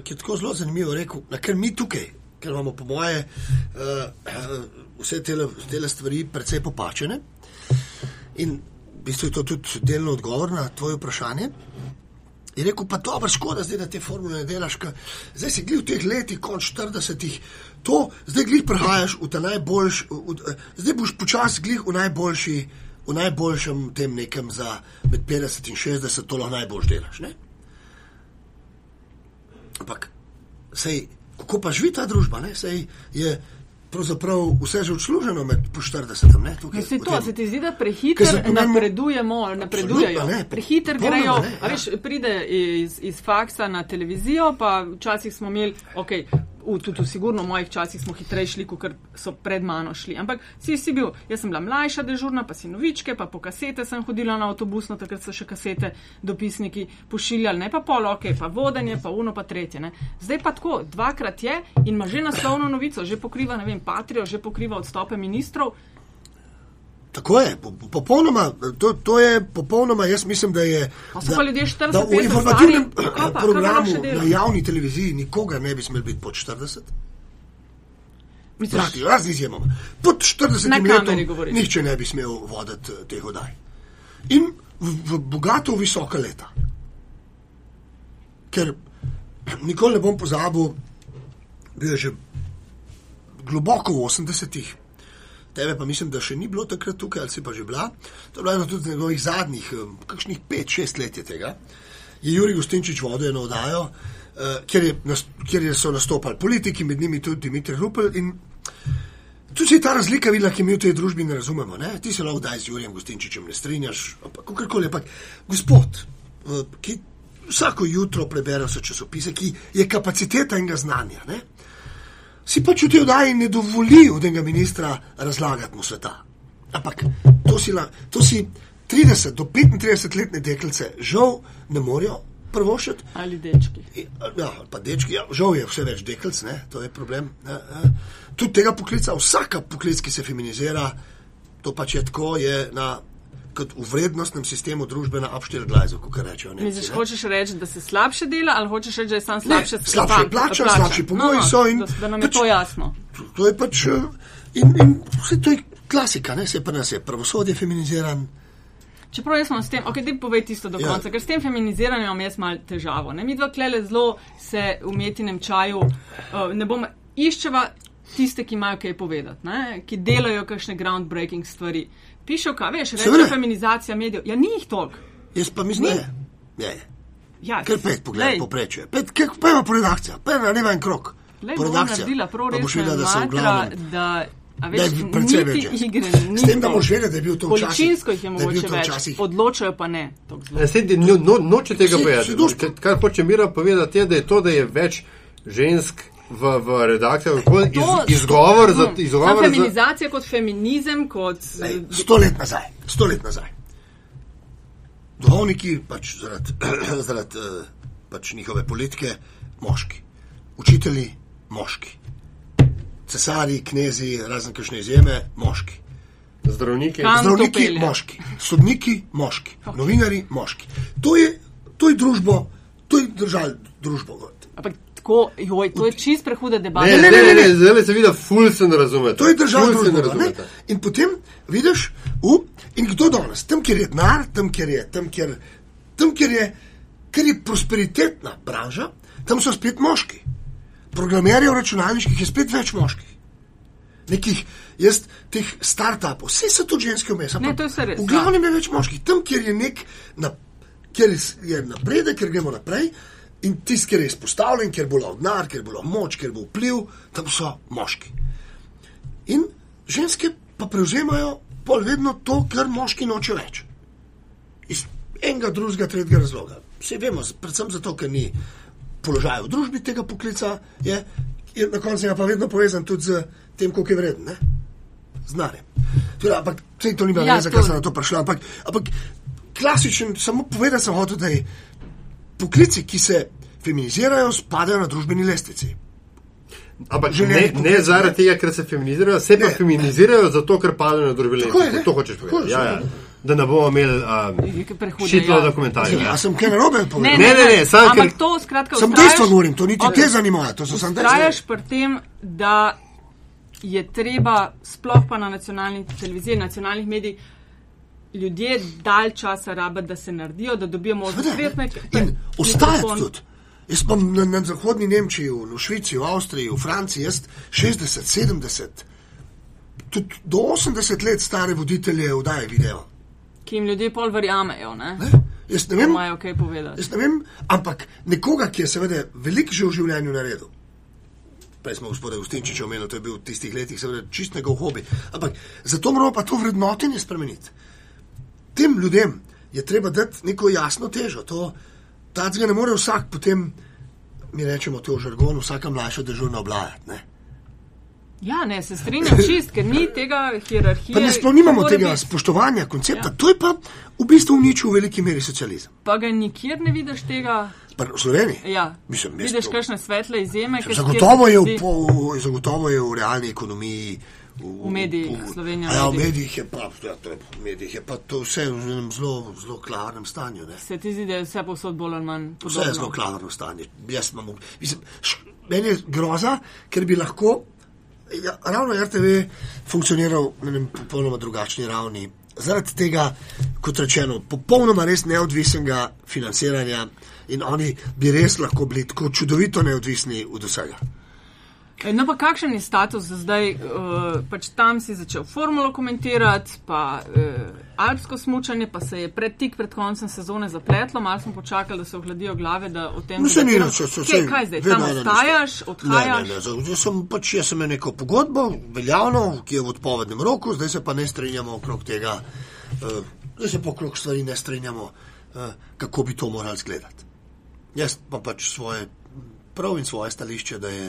ki je tako zelo zanimivo rekel, da ker mi tukaj, ker imamo po moje uh, vse tele, tele stvari precej popačene in v bistvu je to tudi delno odgovor na tvoje vprašanje. Je rekel, pa dobro, škoda, zdaj, da te formule ne delaš, ker zdaj si glih v teh letih, konč 40-ih, to zdaj glih prehajaš v ta najboljši, zdaj boš počasi glih v najboljši, v najboljšem tem nekem za med 50 in 60, to lahko najbolj delaš. Ne? Ampak, sej, kako pa živi ta družba? Ne? Sej je pravzaprav vse že odsluženo med po 40. Ne, tukaj, Se, to, tem- se ti zdi, da prehiter se pomenimo- napredujemo, napredujejo? Ne. Prehiter Popolnoma grejo, ne, ja. veš, pride iz, iz faksa na televizijo, pa včasih smo imeli, ok, v, tudi v sigurno v mojih časih smo hitreje šli, kot so pred mano šli. Ampak si, si bil, jaz sem bila mlajša dežurna, pa si novičke, pa po kasete sem hodila na avtobusno, takrat so še kasete dopisniki pošiljali, ne pa pol, ok, pa vodenje, pa uno, pa tretje. Ne. Zdaj pa tako, dvakrat je in ima že naslovno novico, že pokriva, ne vem, patrijo, že pokriva odstope ministrov. Tako je, po- po- popolnoma, to, to je popolnoma, jaz mislim, da je. Da- pa ljudje 40, da v 50 informativnem pa, programu na javni televiziji nikoga ne bi smel biti pod 40. Misliš, Prati, razni izjemoma. Pod 40 Na letom nihče ne bi smel voditi eh, teh oddaj. In v, v bogato visoka leta. Ker nikoli ne bom pozabil, bil je že globoko v 80-ih. Tebe pa mislim, da še ni bilo takrat tukaj, ali si pa že bila. To je bilo eno tudi njegovih zadnjih, eh, kakšnih 5-6 let je tega. Je Juri Gostinčič vodil eno oddajo, eh, kjer, je, kjer je- so nastopali politiki, med njimi tudi Dimitrij Rupel. In tu se je ta razlika videla, ki mi v tej družbi ne razumemo. Ne? Ti se lahko daj z Jurijem Gostinčičem ne strinjaš, ampak kakorkoli. Ampak gospod, eh, ki vsako jutro prebere vse časopise, ki je kapaciteta in ga znanja. Ne? Si pač v tej oddaji ne dovoli od enega ministra razlagati mu sveta. Ampak to si, la, to si 30 do 35 letne deklice žal ne morejo prvošiti. ali dečki. Ja, ali pa dečki, ja, žal je vse več deklic, ne, to je problem. Ne, ne. Tudi tega poklica, vsaka poklic, ki se feminizira, to pač je tako, je na, kot v vrednostnem sistemu družbe na upštir glajzu, kot rečejo. Nemci, Misliš, ne. hočeš reči, da se slabše dela, ali hočeš reči, da je sam Ne, slabše slabše plača, slabši pogoji so in Da, da nam je pač- to jasno. To, je pač. eh, In, in vse to je klasika, ne? se pa nas je pravosodje feminiziran. Čeprav jaz imam s tem, ok, ti povej tisto do Ja. konca, ker s tem feminiziranjem imam jaz mal težavo. Ne? Mi dva klele zelo se v metinem čaju, uh, ne bom iščeva tiste, ki imajo kaj povedati, ne? ki delajo kakšne groundbreaking stvari. Pišejo, kaj veš, Seveda. reče feminizacija medijev. Ja, ni jih toliko. Jaz pa mislim, da je. je. Ja, Ker pet pogled, glej, poprečje. Pet, kaj pa ima redakcija, pa je na en krok. naredila prav Pa boš videla, da v matra, glavnem. da, a Da veš, je precej več igre, S tem, da boš to. vedela, da je bil to včasih. Količinsko jih je da je mogoče to več, včasih- odločajo pa ne. Ja, sej, no, no, noče tega povedati. Kar hoče Mira povedati, je, da je to, da je več žensk v, v redakcijah, tako iz, To- izgovor za. Hm, Izgovor za feminizacija kot feminizem, kot Lej, Sto let nazaj, sto let nazaj. Duhovniki, pač zaradi, zaradi eh, pač njihove politike, moški. Učitelji, moški. Cesari, knezi, razen kakšne izjeme, moški. zdravniki. Kam to Zdravniki, moški. Sodniki, moški. Novinari, moški. To je, to je družbo, to je držal družbo. Ampak tako, joj, to je čist prehuda debata. Ne, ne, ne, ne, zdaj se vidi, ful se ne razumete. To je država Ful se ne razumete. In potem vidiš, v, in kdo danes, tam, kjer je denar, tam, kjer je, tam, kjer, tam, kjer je, kjer je prosperitetna branža, tam so spet moški. Programerjev računalniških je spet več moških. Nekih, jaz, teh startupov, vse so tudi ženske vmes. V glavnem je več moških. Tam, kjer je nek, na, kjer je napredek, kjer gremo naprej. In tisti, ki je izpostavljen, ker bo lahko denar, ker bo lahko moč, ker bo vpliv, tam so moški. In ženske pa prevzemajo pol vedno to, kar moški noče več. Iz enega, drugega, tretjega razloga. Vsi vemo, predvsem zato, ker ni položaja v družbi tega poklica, je, je na koncu je pa vedno povezan tudi z tem, koliko je vreden. Ne? Znare. Tudi, ampak to ni bilo, Ja, ja, zakaj sem na to prišel. Ampak, ampak klasičen, samo povedati sem hotel, da je poklici, ki se feminizirajo, spadajo na družbeni lestvici. Ampak ne, ne zaradi tega, ker se feminizirajo, se pa Ne. feminizirajo zato, ker padajo na lestvice. ne. To hočeš povedati. Ja, ja. Da ne bomo imeli prehude, šitlo ja. do komentarjev. Ja, sem kaj narobe Ne, povedal. Ne, ne, ne, samo ampak ker- to skratka Sem dejstvo govorim, to niti Ok. te zanima, to so samo dejstva. Trajaš pri tem, da je treba, sploh pa na nacionalni televiziji, nacionalnih medijih, ljudje dalj časa rabiti, da se naredijo, da dobijo možnost Seveda, ne. spretne- In mikrofon. tudi. Jaz pa na, na zahodni Nemčiji, v, Švici, v Avstriji, v Franciji, jaz 60, 70, tudi do 80 let stare voditelje vdaje video. ki jim ljudje pol verjamejo, ne? Ne? Jaz ne vem, Imajo kaj povedati. jaz ne vem, ampak nekoga, ki je seveda veliko že v življenju naredil. Prej smo gospoda Gustinčiča omenili, to je bil v tistih letih seveda čist njegov hobi. Ampak zato moramo pa to vrednotenje spremeniti. Tem ljudem je treba dati neko jasno težo. To, tacga ne more vsak potem, mi rečemo to v žargonu, vsaka mlajša dežurna oblajati. Ne? Ja, ne, se strinjam čist, ker ni tega hierarhije. Pa ne sploh nimamo tega biti. spoštovanja koncepta. Ja. To je pa v bistvu uničil v veliki meri socializem. Pa ga nikjer ne vidiš tega. Pa v Sloveniji. Ja, Mislim, vidiš kakšne svetle izjeme. kjer- Zagotovo je, v, po, zagotovo je v realni ekonomiji. V, V medijih, Slovenija A Ja, v mediji. medijih je pa, ja, to je, v medijih je pa to vse v enem zelo, zelo klavrnem stanju. Ne? Se ti zdi, da je vse povsod bolj ali manj Vse je zelo podobno. klavrno stanje. Jaz imam, mislim, š, meni je groza, ker bi lahko ja, ravno RTV funkcioniral na enem popolnoma drugačni ravni. Zaradi tega, kot rečeno, popolnoma res neodvisnega financiranja in oni bi res lahko bili tako čudovito neodvisni od vsega. No, pa kakšen je status zdaj? Uh, pač tam si začel formulo komentirati, pa uh, alpsko smučanje, pa se je pred tik pred koncem sezone zapletlo, malo smo počakali, da se ohladijo glave, da o tem No, se ni debatiramo. nič, se, Kje, kaj zdaj, tam ostajaš, odhajaš? Ne, ne, ne, jaz sem pač jaz sem neko pogodbo, veljavno, ki je v odpovednem roku, zdaj se pa ne strinjamo okrog tega, uh, zdaj se pa okrog stvari ne strinjamo, uh, kako bi to morali izgledati. Jaz pa pač svoje prav in svoje stališče, da je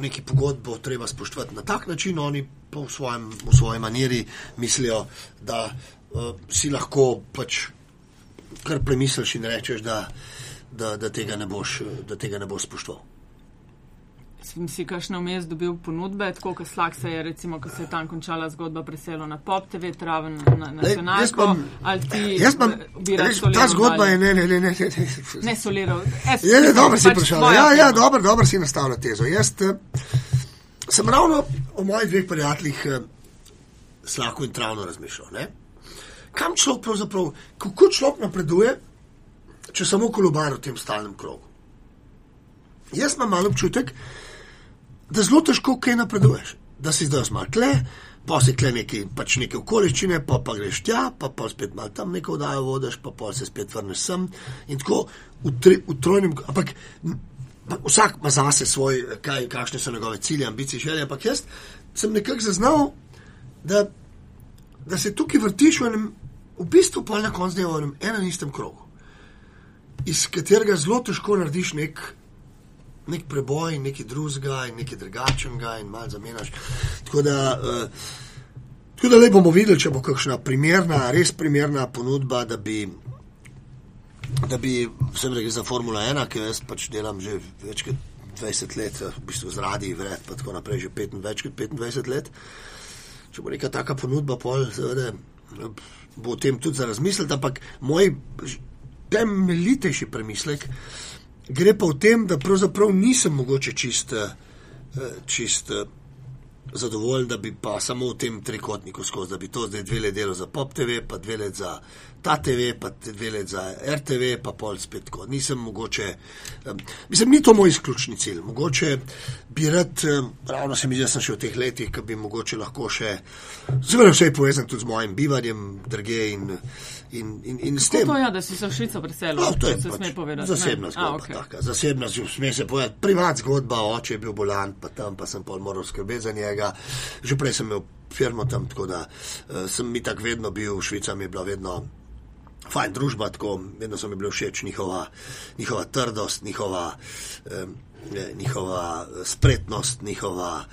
neki pogodbo treba spoštovati na tak način, oni pa v, svojem, v svoji maniri mislijo, da uh, si lahko pač kar premisliš in rečeš, da, da, da, tega, ne boš, da tega ne boš spoštoval. Sem si kakšno vmes dobil ponudbe, tako kot slag se je, recimo, ko se je tam končala zgodba preselo na Pop TV, traven na nacionalko, ali ti jaz pa, bi rad veš, ta zgodba je ne, ne, ne, ne, ne, ne. Soliral. Je, ne, dobro si pač tvoja Ja, ja, dobro, dobro si nastavil tezo. Jaz eh, sem ravno o mojih dveh prijateljih eh, slako in travno razmišljal. Ne? Kam človek pravzaprav, kako človek napreduje, če samo kolobar v tem stalnem krogu? Jaz imam malo občutek, da zelo težko kaj napreduješ. Da si zdaj malo tle, pa si tle neki, pač neke okoliščine, pa, pa greš tja, pa, pa spet malo tam neko vdajo vodiš, pa, pa se spet vrneš sem. In tako v, tri, v trojnem, ampak vsak ima zase svoj, kaj, kakšne so njegove cilje, ambicije, želje. Ampak jaz sem nekako zaznal, da, da se tukaj vrtiš v enem, v bistvu pa na koncu dneva v enem, enem istem krogu, iz katerega zelo težko narediš nek nek preboj, nekaj drugega in nekaj drugačnega, in malo zamenjaš. Tako da, uh, tako da le bomo videli, če bo kakšna primerna, res primerna ponudba, da bi. Da bi vsem rekel za Formula 1, ki jaz pač delam že več kot 20 let, v bistvu z radi, vred, pa tako naprej, že 5, več kot 25 let. Če bo neka taka ponudba, pol, seveda, bo o tem tudi za razmisliti, ampak moj temeljitejši premislek gre pa v tem, da pravzaprav nisem mogoče čist, eh, čist eh, zadovoljen, da bi pa samo v tem trikotniku skozi, da bi to zdaj dve let delo za Pop TV, pa dve let za ta TV, pa dve let za RTV, pa pol spet tako. Nisem mogoče, um, mislim, ni to moj izključni cilj. Mogoče bi rad, um, ravno se mi zdi, da sem še v teh letih, ki bi mogoče lahko še, seveda vse je povezan tudi z mojim bivanjem, drge in, in, in, in s tem. To je, ja, da si se v Švico preselil, No, to je se pač sme povedati. zasebna zgodba. A, okay. okay. Zasebna, sme se povedati, privat zgodba, oče je bil bolan, pa tam pa sem pol moral skrbeti za njega. Že prej sem imel firmo tam, tako da uh, sem mi tako vedno bil, Švica mi je bila vedno fajn družba, tako vedno so mi bili všeč njihova, njihova trdost, njihova, um, njihova spretnost, njihova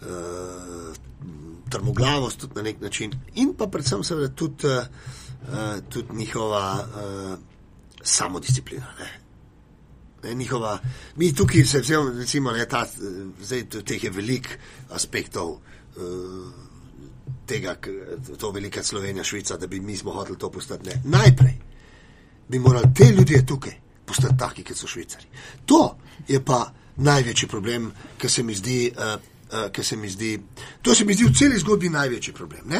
uh, trmoglavost tudi na nek način in pa predvsem seveda tudi, uh, tudi njihova uh, samodisciplina. Ne. Ne, njihova, mi tukaj se vzemimo, recimo, ne, ta, zdaj teh je veliko aspektov uh, tega, to velika Slovenija, Švica, da bi mi smo hoteli to postati. Ne. Najprej bi morali te ljudje tukaj postati taki, kot so švicari. To je pa največji problem, ki se mi zdi, uh, uh, ki se mi zdi, to se mi zdi v celi zgodbi največji problem.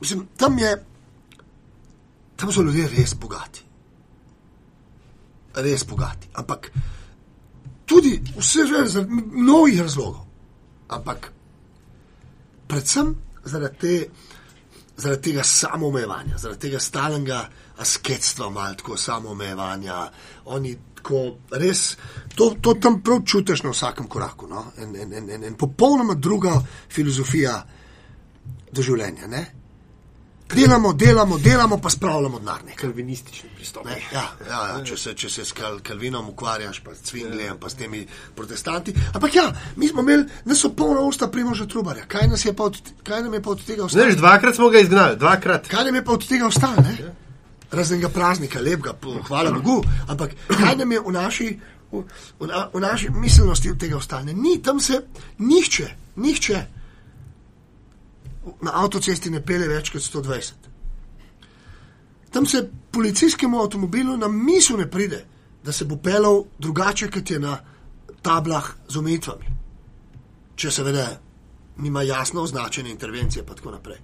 Mislim, tam, je, tam so ljudje res bogati res bogati. Ampak tudi vse že zaradi mnogih razlogov. Ampak predvsem zaradi, te, zaradi tega samoomejevanja, zaradi tega stalnega asketstva, malo tako samoomejevanja. Oni tako res to, to tam prav čutiš na vsakem koraku. No? En, en, en, en, en popolnoma druga filozofija doživljenja. Ne? Delamo, delamo, delamo, pa spravljamo denar. Kalvinistični pristop. Ne, ja, ja, ja, če, se, če se s kal, Kalvinom ukvarjaš, pa s Cvingljem, pa s temi protestanti. Ampak ja, mi smo imeli, da so polna usta primoža trubarja. Kaj, je od, kaj nam je pa od tega ostalo? Znaš, dvakrat smo ga izgnali, dvakrat. Kaj nam je pa od tega ostalo? Raznega praznika, lepega, hvala Bogu. Ampak kaj nam je v naši, v, v, v naši miselnosti od tega ostalo? Ni tam se nihče, nihče na avtocesti ne pele več kot 120. Tam se policijskemu avtomobilu na misel ne pride, da se bo pelal drugače, kot je na tablah z omejitvami. Če seveda nima jasno označene intervencije, pa tako naprej.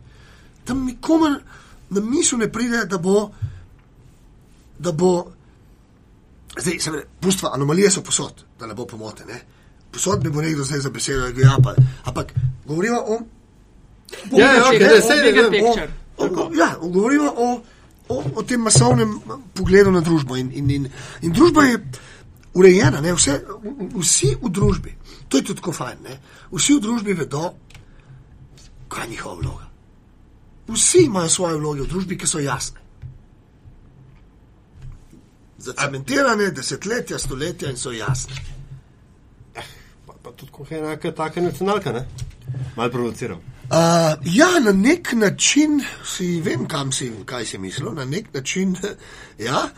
Tam nikomu na misel ne pride, da bo. Da bo zdaj, seveda, pustva, anomalije so posod, da ne bo pomote. Ne? Posod bi bo nekdo zdaj za besedo, je ja, ampak govorimo o Ja, ja, okay, da se je Ja, govorimo o, o, o tem masovnem pogledu na družbo. In, in, in, in družba je urejena, Vse, vsi v družbi, to je tudi tako fajn, ne? vsi v družbi vedo, kaj je njihova vloga. Vsi imajo svoje vloge v družbi, ki so jasne. Zacementirane desetletja, stoletja in so jasne. Eh, pa, pa tudi, ko je enaka, taka nacionalka, ne? Mal provociral. Uh, ja, na nek način si vem, kam si, kaj si mislil, na nek način. Ja,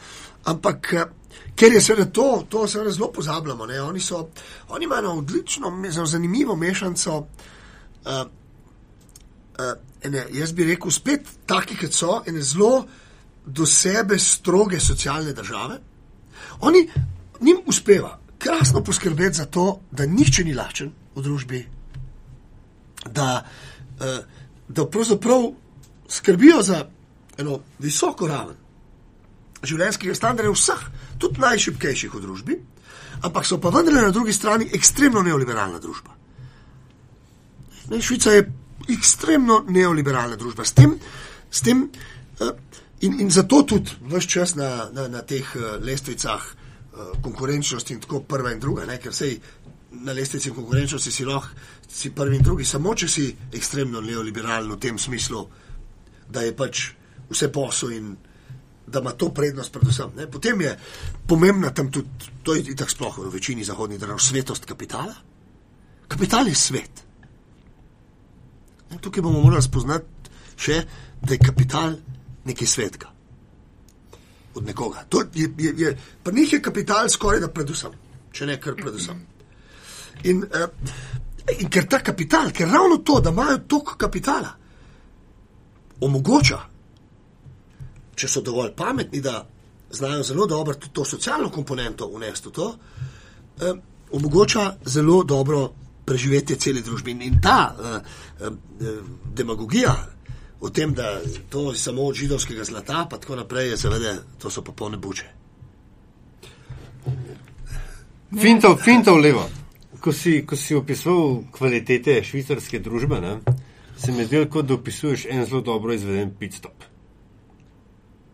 ampak ker je seveda to, to seveda zelo pozabljamo. Oni, so, oni imajo odlično, zelo zanimivo mešanico. Uh, uh, ene, jaz bi rekel, spet taki, kot so, in zelo do sebe stroge socialne države. Oni jim uspeva krasno poskrbeti za to, da nihče ni lačen v družbi. Da, Eh, da pravzaprav skrbijo za eno visoko raven življenjskega standarda vseh, tudi najšipkejših v družbi, ampak so pa vendarle na drugi strani ekstremno neoliberalna družba. Ne, Švica je ekstremno neoliberalna družba. S tem, s tem, uh, in, in zato tudi vse čas na, na, na teh uh, lestvicah konkurenčnosti in tako prva in druga, ne, ker sej na lestvici konkurenčnosti si lahko si prvi in drugi, samo če si ekstremno neoliberalen v tem smislu, da je pač vse posel in da ima to prednost predvsem. Ne? Potem je pomembna tam tudi, to je tako sploh v večini zahodnih držav, svetost kapitala. Kapital je svet. Ne? Tukaj bomo morali spoznati še, da je kapital nekaj svetka. Od nekoga. Je, je, je, pa njih je kapital skoraj da predvsem, če ne kar predvsem. In, uh, in ker ta kapital, ker ravno to, da imajo toliko kapitala, omogoča, če so dovolj pametni, da znajo zelo dobro tudi to socialno komponento unesti v to, uh, omogoča zelo dobro preživetje cele družbe. In, ta uh, uh, demagogija o tem, da to je samo od židovskega zlata, pa tako naprej, je seveda, to so popolne buče. Fintov, fintov levo ko si, ko si opisoval kvalitete švicarske družbe, ne, se mi zdi, kot da opisuješ en zelo dobro izveden pit stop.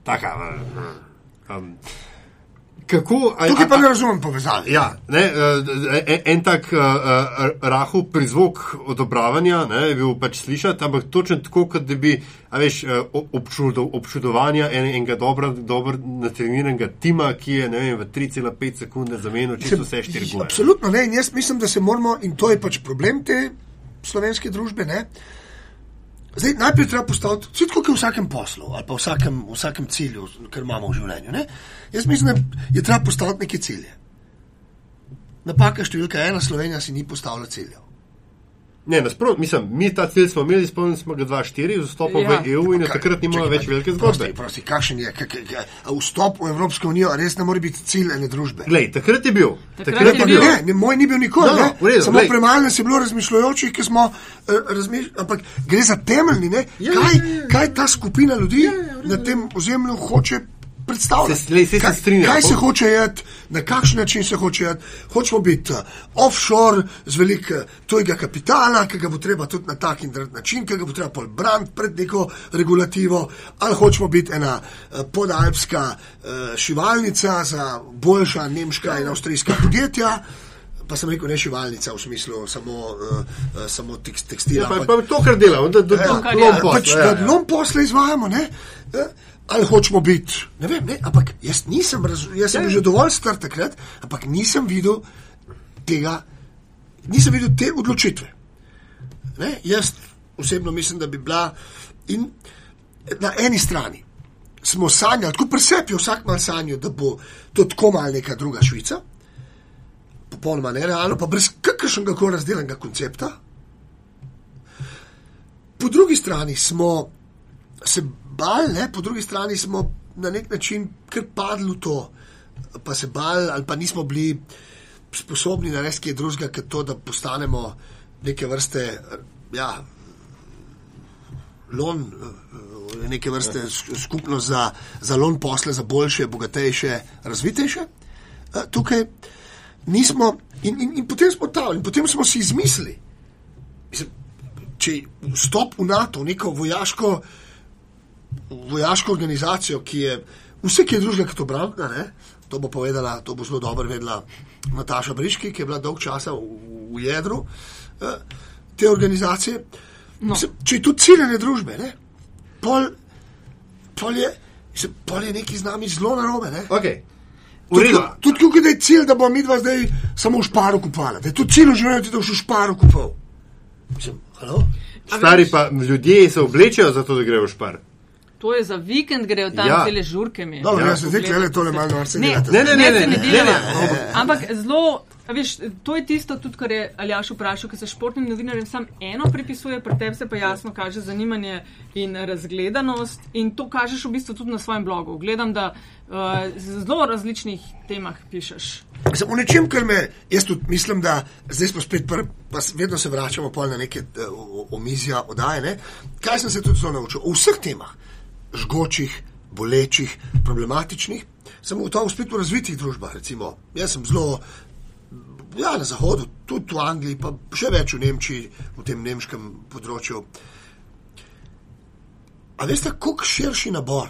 Taka. Um, kako. a- Tukaj pa ne razumem povezave. Ja, ne, en, en tak uh, rahel prizvok odobravanja ne, je bil pač slišati, ampak točno tako, kot da bi veš, občudo, občudovanja en, enega dobro, dobro natreniranega tima, ki je vem, v 3,5 sekunde zamenil čisto vse štiri gole. Absolutno ne. In jaz mislim, da se moramo, in to je pač problem te slovenske družbe. Ne? Zdaj, najprej treba postaviti, vse tako kot v vsakem poslu ali pa v vsakem, v vsakem cilju, kar imamo v življenju. Ne? Jaz mislim, da je treba postaviti neke cilje. Napaka številka ena, Slovenija si ni postavila ciljev. Ne, nasprotno, mislim, mi ta cilj smo imeli, spomnim smo ga 2-4, z vstopom Ja. v EU in od Kaj- takrat nimamo več velike zgodbe. Prosti, prosti, kakšen je? Kak, kak, a vstop v Evropsko unijo res ne more biti cilj ene družbe. Glej, takrat je bil. Takrat Takrat je je Ne, bil. ne, ne, moj ni bil nikoli. No, No, redu, Samo glej. premalo nas je bilo razmišljajočih, ki smo uh, razmišljali. Ampak gre za temeljni, ne? Ja, kaj, ja, ja. kaj ta skupina ljudi na tem ozemlju hoče predstavljati. Se- saj se kaj, strinjam. kaj se hoče jeti, na kakšen način se hoče jeti. Hočemo biti uh, offshore z veliko tujega kapitala, ki ga bo treba tudi na tak in drug način, ki ga bo treba pol braniti pred neko regulativo, ali hočemo biti ena uh, podalpska uh, šivalnica za boljša nemška in avstrijska podjetja. Pa sem rekel, ne šivalnica v smislu samo, uh, uh, samo tekst, tekstila. Ja, pa, ampak- pa to, kar delamo, da, da, kar da, je. da, pač, ja, da lom posle izvajamo, ne? Ali hočemo biti, ne vem, ne? ampak jaz nisem, raz, jaz sem Ja. že dovolj star takrat, ampak nisem videl tega, nisem videl te odločitve. Ne? Jaz osebno mislim, da bi bila in na eni strani smo sanjali, tako presepijo vsak mal sanjo, da bo to tako mal neka druga Švica, popolnoma nerealno, pa brez kakršnega koli razdeljenega koncepta. Po drugi strani smo se bali, ne? po drugi strani smo na nek način kar padli v to, pa se bali, ali pa nismo bili sposobni narediti kaj drugega, kot to, da postanemo neke vrste, ja, lon, eh, neke vrste sk- skupnost za, za lon posle, za boljše, bogatejše, razvitejše. Eh, Tukaj nismo, in, in, in potem smo tam, in potem smo si izmislili. Če vstop v NATO, neko vojaško, vojaško organizacijo, ki je vse, ki je družba kot obrambna, ne, to bo povedala, to bo zelo dobro vedela Nataša Briški, ki je bila dolg časa v, v jedru eh, te organizacije. No. Mislim, če je to ciljene družbe, ne, pol, pol, je, mislim, pol je neki z nami zelo narobe. Ne. Okay. Tudi, tudi tukaj da je cilj, da bo mi dva zdaj samo v šparu kupala. Da je to cilj v življenju, da boš v šparu kupal. Mislim, halo? Stari pa ljudje se oblečejo za to, da grejo v špar. To je za vikend, grejo tam Ja. ja. cele žurke. mi. Dobro, Ja. jaz se zdaj gledam tole malo norce Ne, delate. Ne, ne, ne, ne, ne, ne, ne ne, ne, ne. Ampak zelo, veš, to je tisto, tudi, kar je Aljaš vprašal, ker se športnim novinarjem sam eno pripisuje, pri tebi se pa jasno kaže zanimanje in razgledanost. In to kažeš v bistvu tudi na svojem blogu. Gledam, da uh, z zelo različnih temah pišeš. Sem v nečem, kar me, jaz tudi mislim, da zdaj smo spet prvi, pa vedno se vračamo pol na neke eh, omizja, oddaje. Kaj sem se tudi zelo naučil? O vseh temah, žgočih, bolečih, problematičnih, sem ugotovil spet v razvitih družbah. Recimo, jaz sem zelo. Ja, na zahodu, tudi v Angliji, pa še več v Nemčiji, v tem nemškem področju. A veste, koliko širši nabor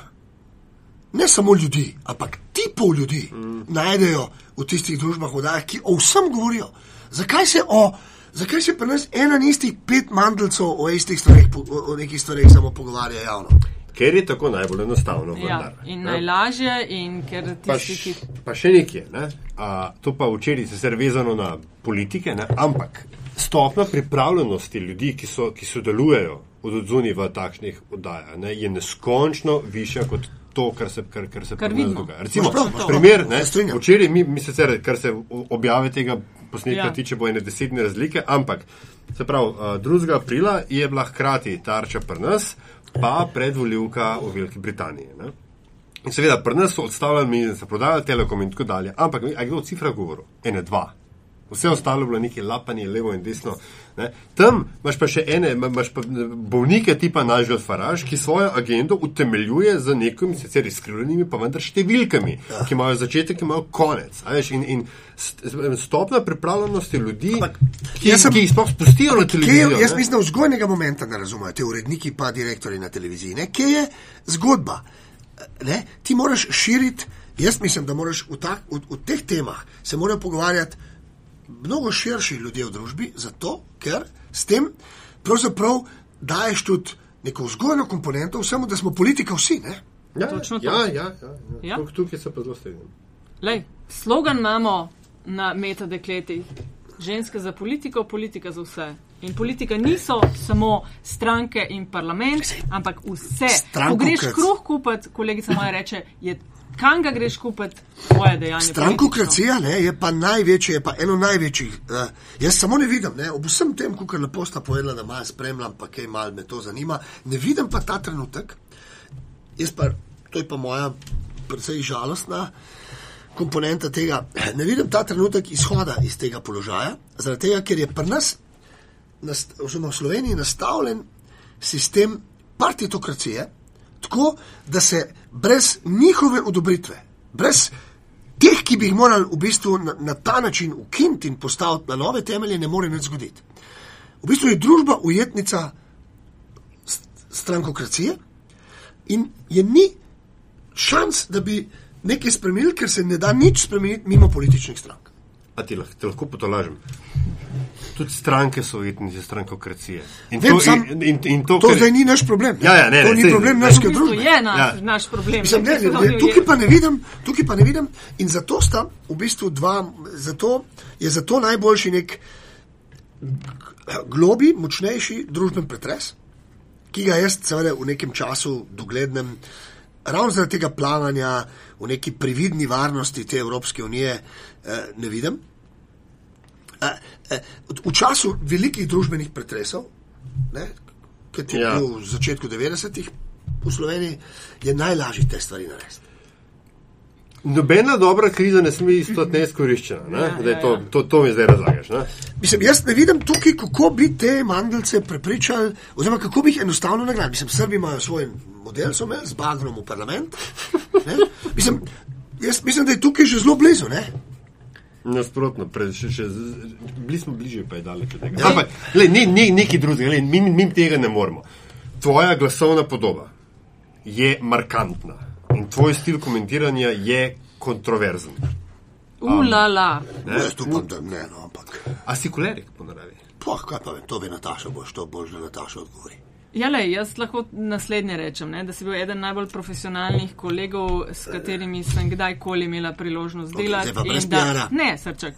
ne samo ljudi, ampak tipov ljudi mm. najdejo v tistih družbah, vodajah, ki o vsem govorijo. Zakaj se, o, zakaj se pri nas ena in istih pet mandlcev o istih stvareh, o, o nekih stvareh samo pogovarja javno? Ker je tako najbolj enostavno. Ja, vendar, in ne. najlažje, in ker Pa, tisti, ki. š, pa še nekaj, ne? A, to pa včeraj se je vezano na politike, ne? ampak stopna pripravljenosti ljudi, ki, so, ki sodelujejo od odzuni v takšnih oddajah, ne, je neskončno višja kot to, kar se, kar, kar se Kar pri nas dogaja. Recimo, prav, prav. primer, ne, včeraj mi, mi sicer, kar se objave tega posnetka Ja. tiče, bo ene desetne razlike, ampak se pravi, a, 2. aprila je bila hkrati tarča pri nas, pa predvoljivka v Veliki Britaniji. Ne. In seveda, pri nas so odstavljali miznice, prodajali telekom in tako dalje. Ampak, a kdo o cifrah govoril? Ene, dva. Vse ostalo je bilo nekaj lapanje, levo in desno. Ne. Tam imaš pa še ene, ima- imaš pa bolnike tipa Nažel Faraž, ki svojo agendo utemeljuje z nekimi sicer izkrivljenimi, pa vendar številkami, ja. ki imajo začetek, ki imajo konec. Veš, in, in st- stopna pripravljenosti ljudi, Ampak ki, sem- ki jih sploh spustijo na televizijo. je, jaz ne. mislim, da vzgojnega momenta ne razumejo, te uredniki pa direktori na televiziji. Ne? Kje je zgodba? Ne? Ti moraš širiti Jaz mislim, da moraš v, tak, v, v teh temah se morajo pogovarjati mnogo širši ljudje v družbi, zato ker s tem pravzaprav daješ tudi neko vzgojno komponento vsemu, da smo politika vsi. Ne? Ja, Točno to. ja, ja, ja, ja. Ja. Tuk, tukaj se pa zelo strinjam. Slogan imamo na metadekletih. Ženske za politiko, politika za vse. In politika niso samo stranke in parlament, ampak vse. Ko greš kruh kupiti, kolegica moja reče, je kam ga greš kupiti, tvoje dejanje. Strankokracija ne, je pa največje, je pa eno največjih. Uh, jaz samo ne vidim, ne, ob vsem tem, kar lepo sta povedala, da malo spremljam, pa kaj malo me to zanima, ne vidim pa ta trenutek. Jaz pa, to je pa moja precej žalostna komponenta tega, ne vidim ta trenutek izhoda iz tega položaja, zaradi tega, ker je pri nas, oziroma v Sloveniji, nastavljen sistem partitokracije, tako da se brez njihove odobritve, brez teh, ki bi jih morali v bistvu na, na ta način ukiniti in postaviti na nove temelje, ne more nič zgoditi. V bistvu je družba ujetnica st- strankokracije in je ni šans, da bi nekaj spremenili, ker se ne da nič spremeniti mimo političnih strank. A ti lahko, te lahko potolažim. Tudi stranke so ujetnice strankokracije. In Vem, to, sam- in, in, in to, To kar- zdaj ni naš problem. ne. Ja, ja, ne, to ne, ni sej- problem ne. V naše bistvu družbe. je naš, Ja. naš problem. Mislim, ne, ne, ne, tukaj pa ne vidim, tukaj pa ne vidim in zato sta v bistvu dva, zato je zato najboljši nek globi, močnejši družben pretres, ki ga jaz seveda v nekem času doglednem, ravno zaradi tega plavanja v neki previdni varnosti te Evropske unije eh, ne vidim. Eh, V času velikih družbenih pretresov, ne, kot je Ja. bil v začetku 90-ih v Sloveniji, je najlažje te stvari narediti. Nobena dobra kriza ne sme istoti neizkoriščena. Ne? Ja, Ja, ja, to, to, to mi zdaj razlagaš. Ne? Mislim, jaz ne vidim tukaj, kako bi te mandelce prepričali, oziroma kako bi jih enostavno nagradili. Mislim, Srbi imajo svoj model, so imeli z bagrom v parlament. Ne? Mislim, jaz mislim, da je tukaj že zelo blizu. Ne? Nasprotno, še, še, bili smo bližje, pa je daleč od tega. Ja. Ampak, le, ni, ni nekaj drugega, glej, mi, mi tega ne moremo. Tvoja glasovna podoba je markantna in tvoj stil komentiranja je kontroverzen. Ulala. Ne? Jaz upam, da ne, no, ampak. A si kolerik po naravi? Poh, kaj pa vem, to ve Nataša, boš to boš, da Nataša odgovori. Ja, lej, jaz lahko naslednje rečem, ne, da si bil eden najbolj profesionalnih kolegov, s katerimi sem kdajkoli imela priložnost Ok, delati. in da- PR-a. Ne, srček.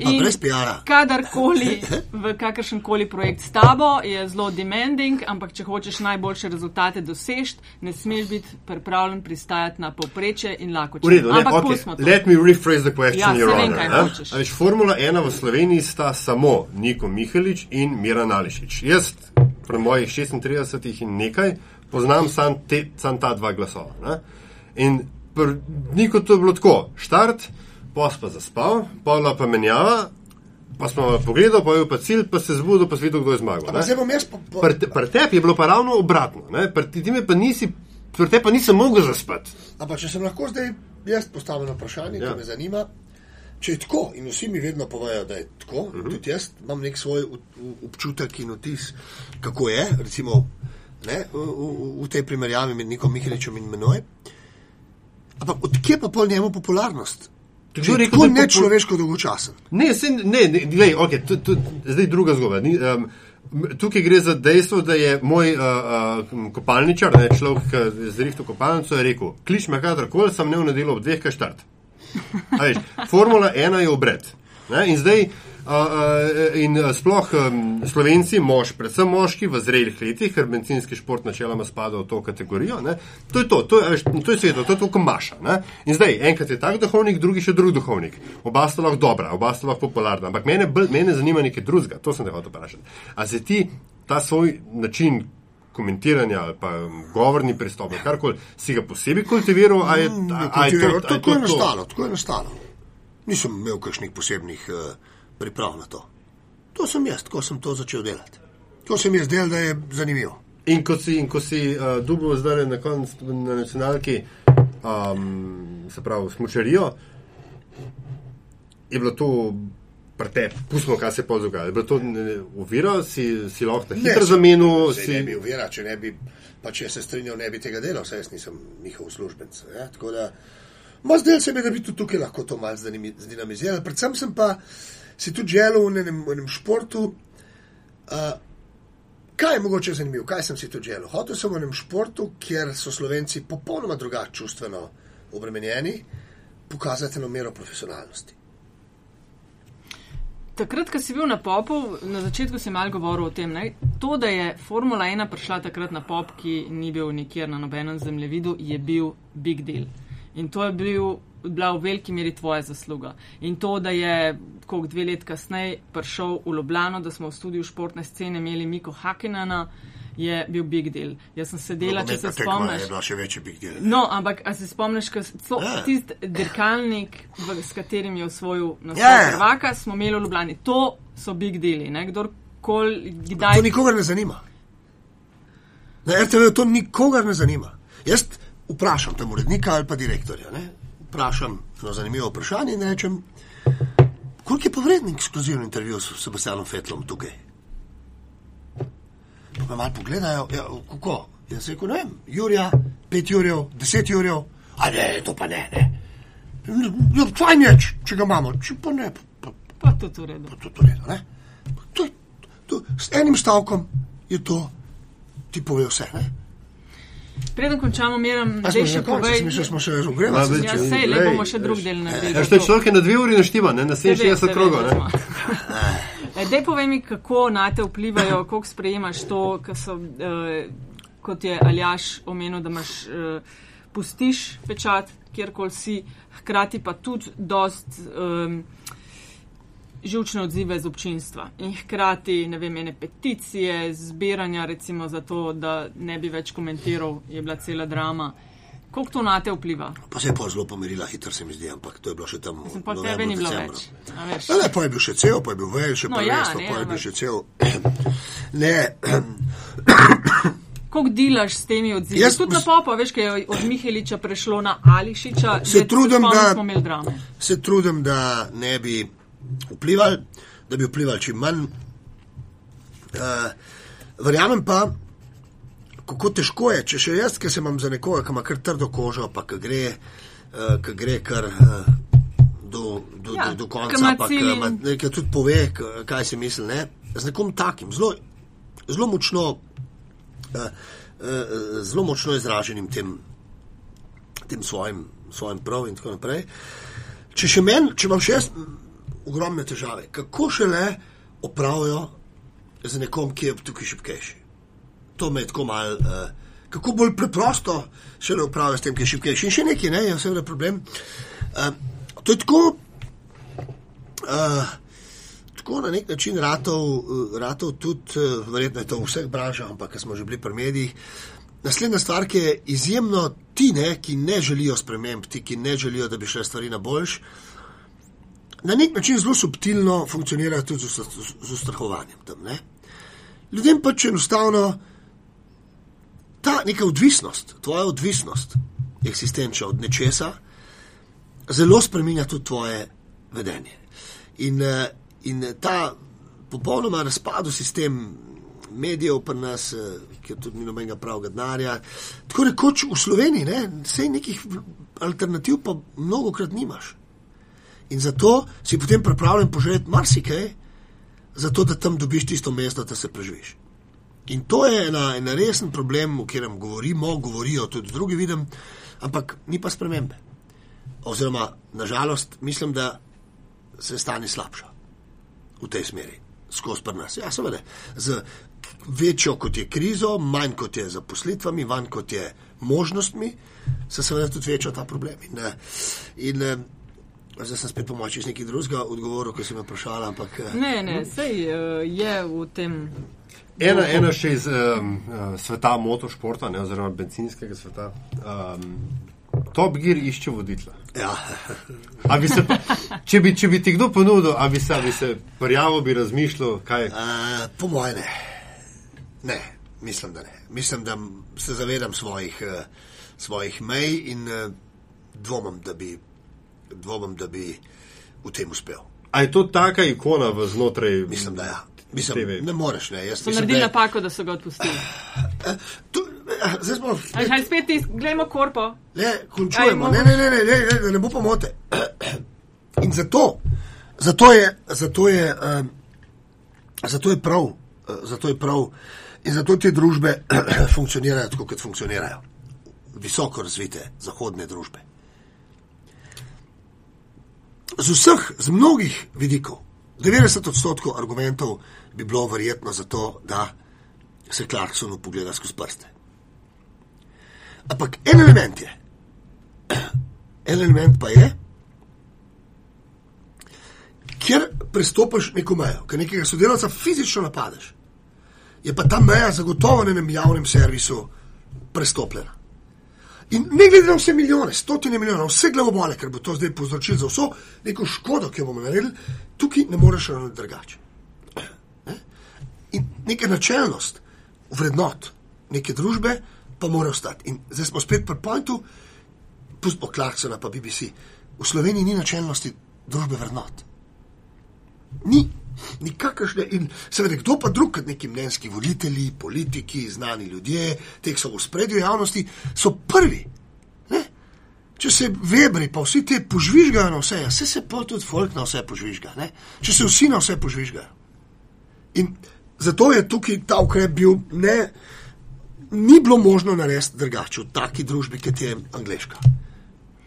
in brez PR-a. Kadarkoli v kakršen koli projekt s tabo je zelo demanding, ampak če hočeš najboljše rezultate doseči, ne smeš biti pripravljen pristajati na povprečje in lakoče. V redu, ne, ampak okay. let me rephrase the question, Ja, Your vem, Honor. kaj ne. hočeš. Veš, Formula 1 v Sloveniji sta samo Niko Mihalič in Miran Ališič. Jaz, pri mojih 36 in nekaj, poznam sam, te, sam ta dva glasova. Ne? In pri Niko to je bilo tako, štart, pos pa zaspal, pola pa menjava, pa smo pogledali, pa je bil pa cilj, pa se zbudil, pa si videl, kdo je zmagal. Po, Pri te- pri tebi je bilo pa ravno obratno, pri me pa nisi, pri tebi pa nisem mogel zaspati. Ampak če sem lahko zdaj jaz postavil vprašanje, Ja. ki me zanima, če je tako in vsi mi vedno povejo, da je tako, uh Mhm. -huh. tudi jaz imam nek svoj občutek in vtis, kako je, recimo ne, v, v, v tej primerjavi med Nikom Miheličem in menoj. Ampak odkje pa pol njemu popularnost? Kdo je rekel, da je popul- nečloveško dolgočasen. Ne, se, ne, ne glej, okay, tu, tu, zdaj druga zgodba. Ni, um, tukaj gre za dejstvo, da je moj uh, uh, kopalničar, ne, človek, ki je zrihtel kopalnico, je rekel: klič me kadarkoli, sem ne v nedeljo ob dveh, kaj štart. A Veš, Formula 1 je obred. Ne, in zdaj, uh, uh, in sploh um, slovenci, mož, predvsem moški v zrelih letih, ker bencinski šport načeloma spada v to kategorijo, ne, to je to, to je, a to je sveto, to je to, ko maša. Ne. In zdaj, enkrat je tak duhovnik, drugi še drug duhovnik. Oba sta lahko dobra, oba sta lahko popularna, ampak mene, mene zanima nekaj drugega, to sem te hotel vprašati. A se ti ta svoj način komentiranja ali pa um, govorni pristop, ali karkoli, si ga posebej kultiviral, a je, a, a je to, a je to, Tako je nastalo, tako je nastalo. Nisem imel kakšnih posebnih uh, priprav na to. To sem jaz, ko sem to začel delati. To se mi je zdelo, da je zanimivo. In ko si, in ko si uh, dubov zdaj na koncu na nacionalki, um, se pravi, smočarijo, je bilo to prete, pustimo, kaj se je pol dogajalo. Je bilo to uvira, si, si lahko na hitro zamenil, si, ne bi uvira, če ne bi, pa če se strinjal, ne bi tega delal, saj jaz nisem njihov uslužbenc. Ja? Tako da Ma zdaj se mi, da bi tudi tukaj lahko to malo zanimi- zdinamizirali. Predvsem sem pa si tudi želel v enem, v enem športu. Uh, kaj je mogoče zanimivo, kaj sem si tudi želel? Hotel sem v enem športu, kjer so slovenci popolnoma drugače čustveno obremenjeni, pokazati eno mero profesionalnosti. Takrat, ko si bil na popu, na začetku si malo govoril o tem, ne? to, da je Formula 1 prišla takrat na pop, ki ni bil nikjer na nobenem zemljevidu, je bil big deal. In to je bil, bila v veliki meri tvoja zasluga. In to, da je koliko dve let kasneje prišel v Ljubljano, da smo v studiu športne scene imeli Miko Hakenana, je bil big deal. Jaz sem sedela, če se spomniš. Je bila še večji big deal. No, ampak a se spomniš, ko so Ja. tisti dirkalnik, v, s katerim je osvojil naslov Ja, ja. prvaka, smo imeli v Ljubljani. To so big deali, ne? Kdorkoli, To kdaj. nikogar ne zanima. Na RTV to nikogar ne zanima. Jaz vprašam tam urednika ali pa direktorja. Ne? Vprašam no, zanimivo vprašanje in rečem, koliko je pa vreden ekskluzivni intervju s Sebastianom Fetlom tukaj? Pa me malo pogledajo, ja, kako? Jaz rekel, ne vem, Jurija, pet Jurjev, deset Jurjev, a ne, to pa ne, ne. Ja, fajn je, če- ga imamo, če pa ne, pa, Pa tudi v redu. pa to, to redo, ne? To, je- to, s enim stavkom je to, ti pove vse. Ne? Preden končamo, meram, da še povej. mislim, smo še razogrevali. več- Ja, sej, le bomo še drug del naredili. Ja, što je človek na dve uri naštima, ne? na Se ve, se 67 ve, krogov. E, Dej povej mi, kako na te vplivajo, kako sprejemaš to, so, eh, kot je Aljaš omenil, da imaš, eh, pustiš pečat, kjerkoli si, hkrati pa tudi dost eh, živčne odzive z občinstva. In hkrati, ne vem, ene peticije, zbiranja recimo za to, da ne bi več komentiral, je bila cela drama. Kako to na te vpliva? Pa se je pa zelo pomirila, hitro se mi zdi, ampak to je bilo še tam. Sem pa tebe ni bilo decembru. več. ne, pa je bil še cel, pa je bil več, še No pa ja, ne, pa je bil še cel. Ne, Kako delaš s temi odzivi? Jaz- Tudi na popa, veš, kaj je od Miheliča prešlo na Ališiča, Se trudim, da- se trudim, da ne bi vplivali, da bi vplivali čim manj. Uh, verjamem pa, kako težko je, če še jaz, ki se imam za nekoga, ki ima kar trdo kožo, pa ki gre, uh, ki gre kar uh, do, do, Ja, do, do konca, pa ki nekaj tudi pove, kaj si misli. Ne? Z nekom takim, zelo, zelo močno. Uh, uh, zelo močno izraženim tem, tem svojim, svojim prav in tako naprej. Če še meni, če imam še jaz ogromne težave, kako šele opravijo z nekom, ki je tukaj šipkejši. To me tako mal. Uh, kako bolj preprosto šele opravijo s tem, ki je šipkejši. In še nekaj, ne, je seveda problem. Uh, to je tako. Uh, Tako na nek način ratov, eh, ratov tudi, eh, verjetno je to v vseh branžah, ampak smo že bili pri medijih. Naslednja stvar, ki je izjemno ti, ne, ki ne želijo sprememb, ti, ki ne želijo, da bi šle stvari na boljš, na nek način zelo subtilno funkcionirajo tudi z, z, z ustrahovanjem tam. Ne. Ljudem pač enostavno ta neka odvisnost, tvoja odvisnost, eksistenčna od nečesa, zelo spremenja tudi tvoje vedenje. In, eh, in ta popolnoma razpadu sistem medijev pri nas, eh, ki tudi ni nobenega pravega denarja, tako rekoč v Sloveniji, ne, vsej nekih alternativ pa mnogo krat nimaš. In zato si potem pripravljen požreti marsikaj, zato da tam dobiš tisto mesto, da se preživiš. In to je ena, ena resen problem, o katerem govorimo, govorijo tudi drugi vidim, ampak ni pa spremembe. Oziroma, nažalost, mislim, da se stanje slabša v tej smeri, skozi pri nas. Ja, seveda, z večjo kot je krizo, manj kot je zaposlitvami, manj kot je možnostmi, se seveda tudi veča ta problem. In, eh, in eh, zdaj sem spet pomoč iz nekih drugega odgovorov, ki si me vprašala, ampak eh, Ne, ne, uh, je v tem. Ena, ena še iz um, sveta motošporta, ne, oziroma benzinskega sveta. Um, Top Gear išče voditla. ja. A bi se, če, bi, če bi ti kdo ponudil, a bi se, a bi se prijavil, bi razmišljal, kaj je. Po mojem ne. Ne, mislim, da ne. Mislim, da se zavedam svojih, uh, svojih mej in uh, dvomim, da bi, dvomim, da bi v tem uspel. A je to taka ikona v znotraj? Mislim, da ja. Mislim, TV? ne moreš, ne. Jaz So naredili napako, da so ga odpustili. To, ja, zdaj smo. Aj, aj spet ti, gledamo korpo. Le, končujemo. Aj, Ne, ne, ne, ne, ne, ne, ne bo pomote. In zato, zato je, zato je, um, zato je prav, zato je prav in zato te družbe funkcionirajo tako, kot funkcionirajo. Visoko razvite zahodne družbe. Z vseh, z mnogih vidikov, 90 odstotkov argumentov bi bilo verjetno zato, da se Clarksonu pogleda skozi prste. Ampak en element je, en element pa je, kjer prestopiš neko mejo, ker nekega sodelavca fizično napadeš, je pa ta meja zagotovo na enem javnem servisu prestopljena. In ne glede na vse milijone, stotine milijonov, vse glavobole, ker bo to zdaj povzročilo za vso neko škodo, ki jo bomo naredili, tukaj ne moreš ravnati drugače. Ne? In neka načelnost, vrednot neke družbe pa mora ostati. In zdaj smo spet pri pointu, pustimo Clarksona pa BBC. V Sloveniji ni načelnosti družbe vrednot. Ni. Nikakršne in seveda kdo pa drug kot neki mnenjski voditelji, politiki, znani ljudje, teh so v spredju javnosti, so prvi. Ne? Če se vebri, pa vsi ti požvižgajo na vse, vse se pa tudi folk na vse požvižga, ne? če se vsi na vse požvižgajo. In zato je tukaj ta ukrep bil, ne, ni bilo možno narediti drugače v taki družbi, kot je angliška.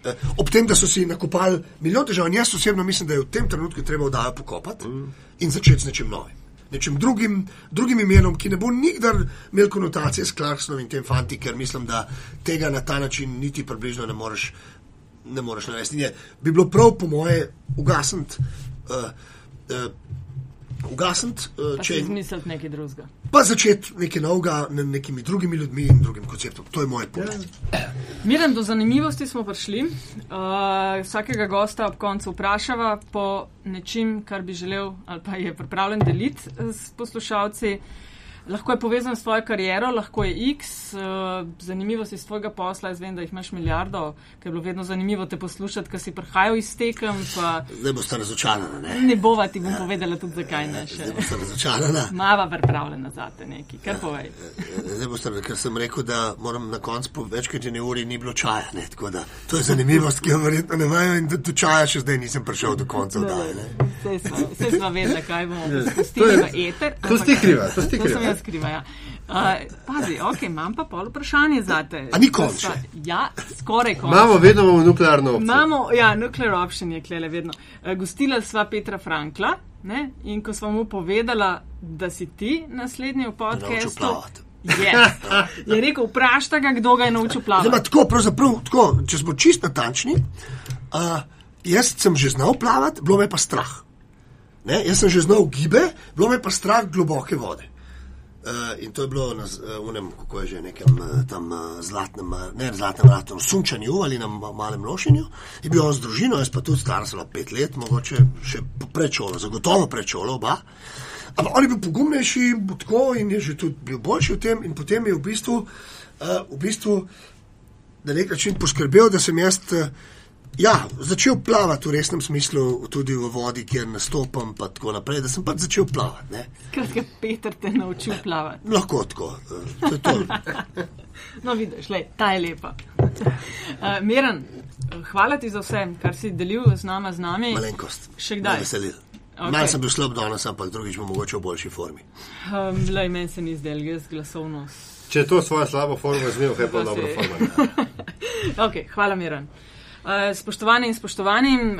Eh, Ob tem, da so si nakopali milijon težav, in jaz osebno mislim, da je v tem trenutku treba oddajo pokopati mm. in začeti z nečim novim. Nečim drugim, drugim imenom, ki ne bo nikdar imel konotacije s Clarksonom in tem fanti, ker mislim, da tega na ta način niti približno ne moreš, ne moreš narediti. In je, bi bilo prav, po moje, ugasniti. Uh, uh, Ugasniti, uh, Pa če si izmisliti nekaj drugega. Pa začeti nekaj novega, ne, nekimi drugimi ljudmi in drugim konceptom. To je moj pogled. Miren, do zanimivosti smo prišli. Uh, vsakega gosta ob koncu vprašava po nečem, kar bi želel ali pa je pripravljen deliti s poslušalci. Lahko je povezan s tvojo kariero, lahko je X, uh, zanimivost iz tvojega posla. Jaz vem, da jih imaš milijardo, ker je bilo vedno zanimivo te poslušati, ker si prihajal iz tekem. Pa Zdaj boste razočarani, ne? ne bova ti bom povedala tudi, zakaj ne še. Zdaj boste razočarani. Mava pripravljena za te neki, kar povej. Zdaj boste, ker sem rekel, da moram na koncu po več kot eni uri ni bilo čaja. Ne? Tako da to je zanimivost, ki jo verjetno ne imajo in do čaja še zdaj nisem prišel do konca. Vse smo vedeli, kaj bomo spustili v eter. to si kriva, to si To kriva. Sem jaz kriva, ja. Uh, pazi, ok, imam pa pol vprašanje za te. A ni še? Ja, skoraj konec. Imamo vedno imamo nuklearno opcijo. Imamo, ja, nuclear option je klele vedno. Uh, gostila sva Petra Frankla ne? in ko sva mu povedala, da si ti naslednji v podkastu. Yes. Je rekel, vprašaj ga, kdo ga je naučil Zdaj, plavati. ma tako, pravzaprav, tako, če smo čist natančni, uh, jaz sem že znal plavati, bilo me pa strah. Ne? Jaz sem že znal gibe, bilo me pa strah globoke vode. Uh, in to je bilo na uh, unem, kako je že nekem uh, tam uh, zlatnem, uh, ne zlatnem vratu, sunčanju ali na ma- malem nošenju. Je bil on z družino, jaz pa tudi star sem pet let, mogoče še prečolo, zagotovo prečolo oba. Ampak on je bil pogumnejši, tako in je že tudi bil boljši v tem, in potem je v bistvu, uh, v bistvu na nek način poskrbel, da sem jaz eh, ja, začel plavati v resnem smislu, tudi v vodi, kjer nastopam, pa tako naprej, da sem pač začel plavati. Ne. Skratka, Peter te je naučil plavati. Lahko tako. eh, To je to. No, vidiš, lej, ta je lepa. Uh, Miren, hvala ti za vse, kar si delil z nama, z nami. Malenkost. Še kdaj? Veselil. Okay. Mal sem bil slab danes, ampak drugič bom mogoče v boljši formi. Um, lej, meni se ni zdel, jaz glasovno. Če je to svojo slabo formo zmev, je pa Pa dobro formo. Ok, hvala, Miren. Uh, spoštovani in spoštovani, uh,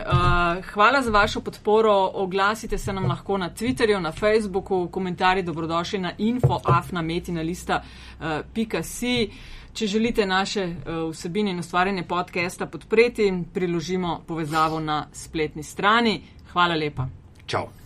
hvala za vašo podporo. Oglasite se nam lahko na Twitterju, na Facebooku, komentarji dobrodošli na info.afnametinalista.si. Če želite naše vsebine in ustvarjanje podcasta podpreti, priložimo povezavo na spletni strani. Hvala lepa. Čau.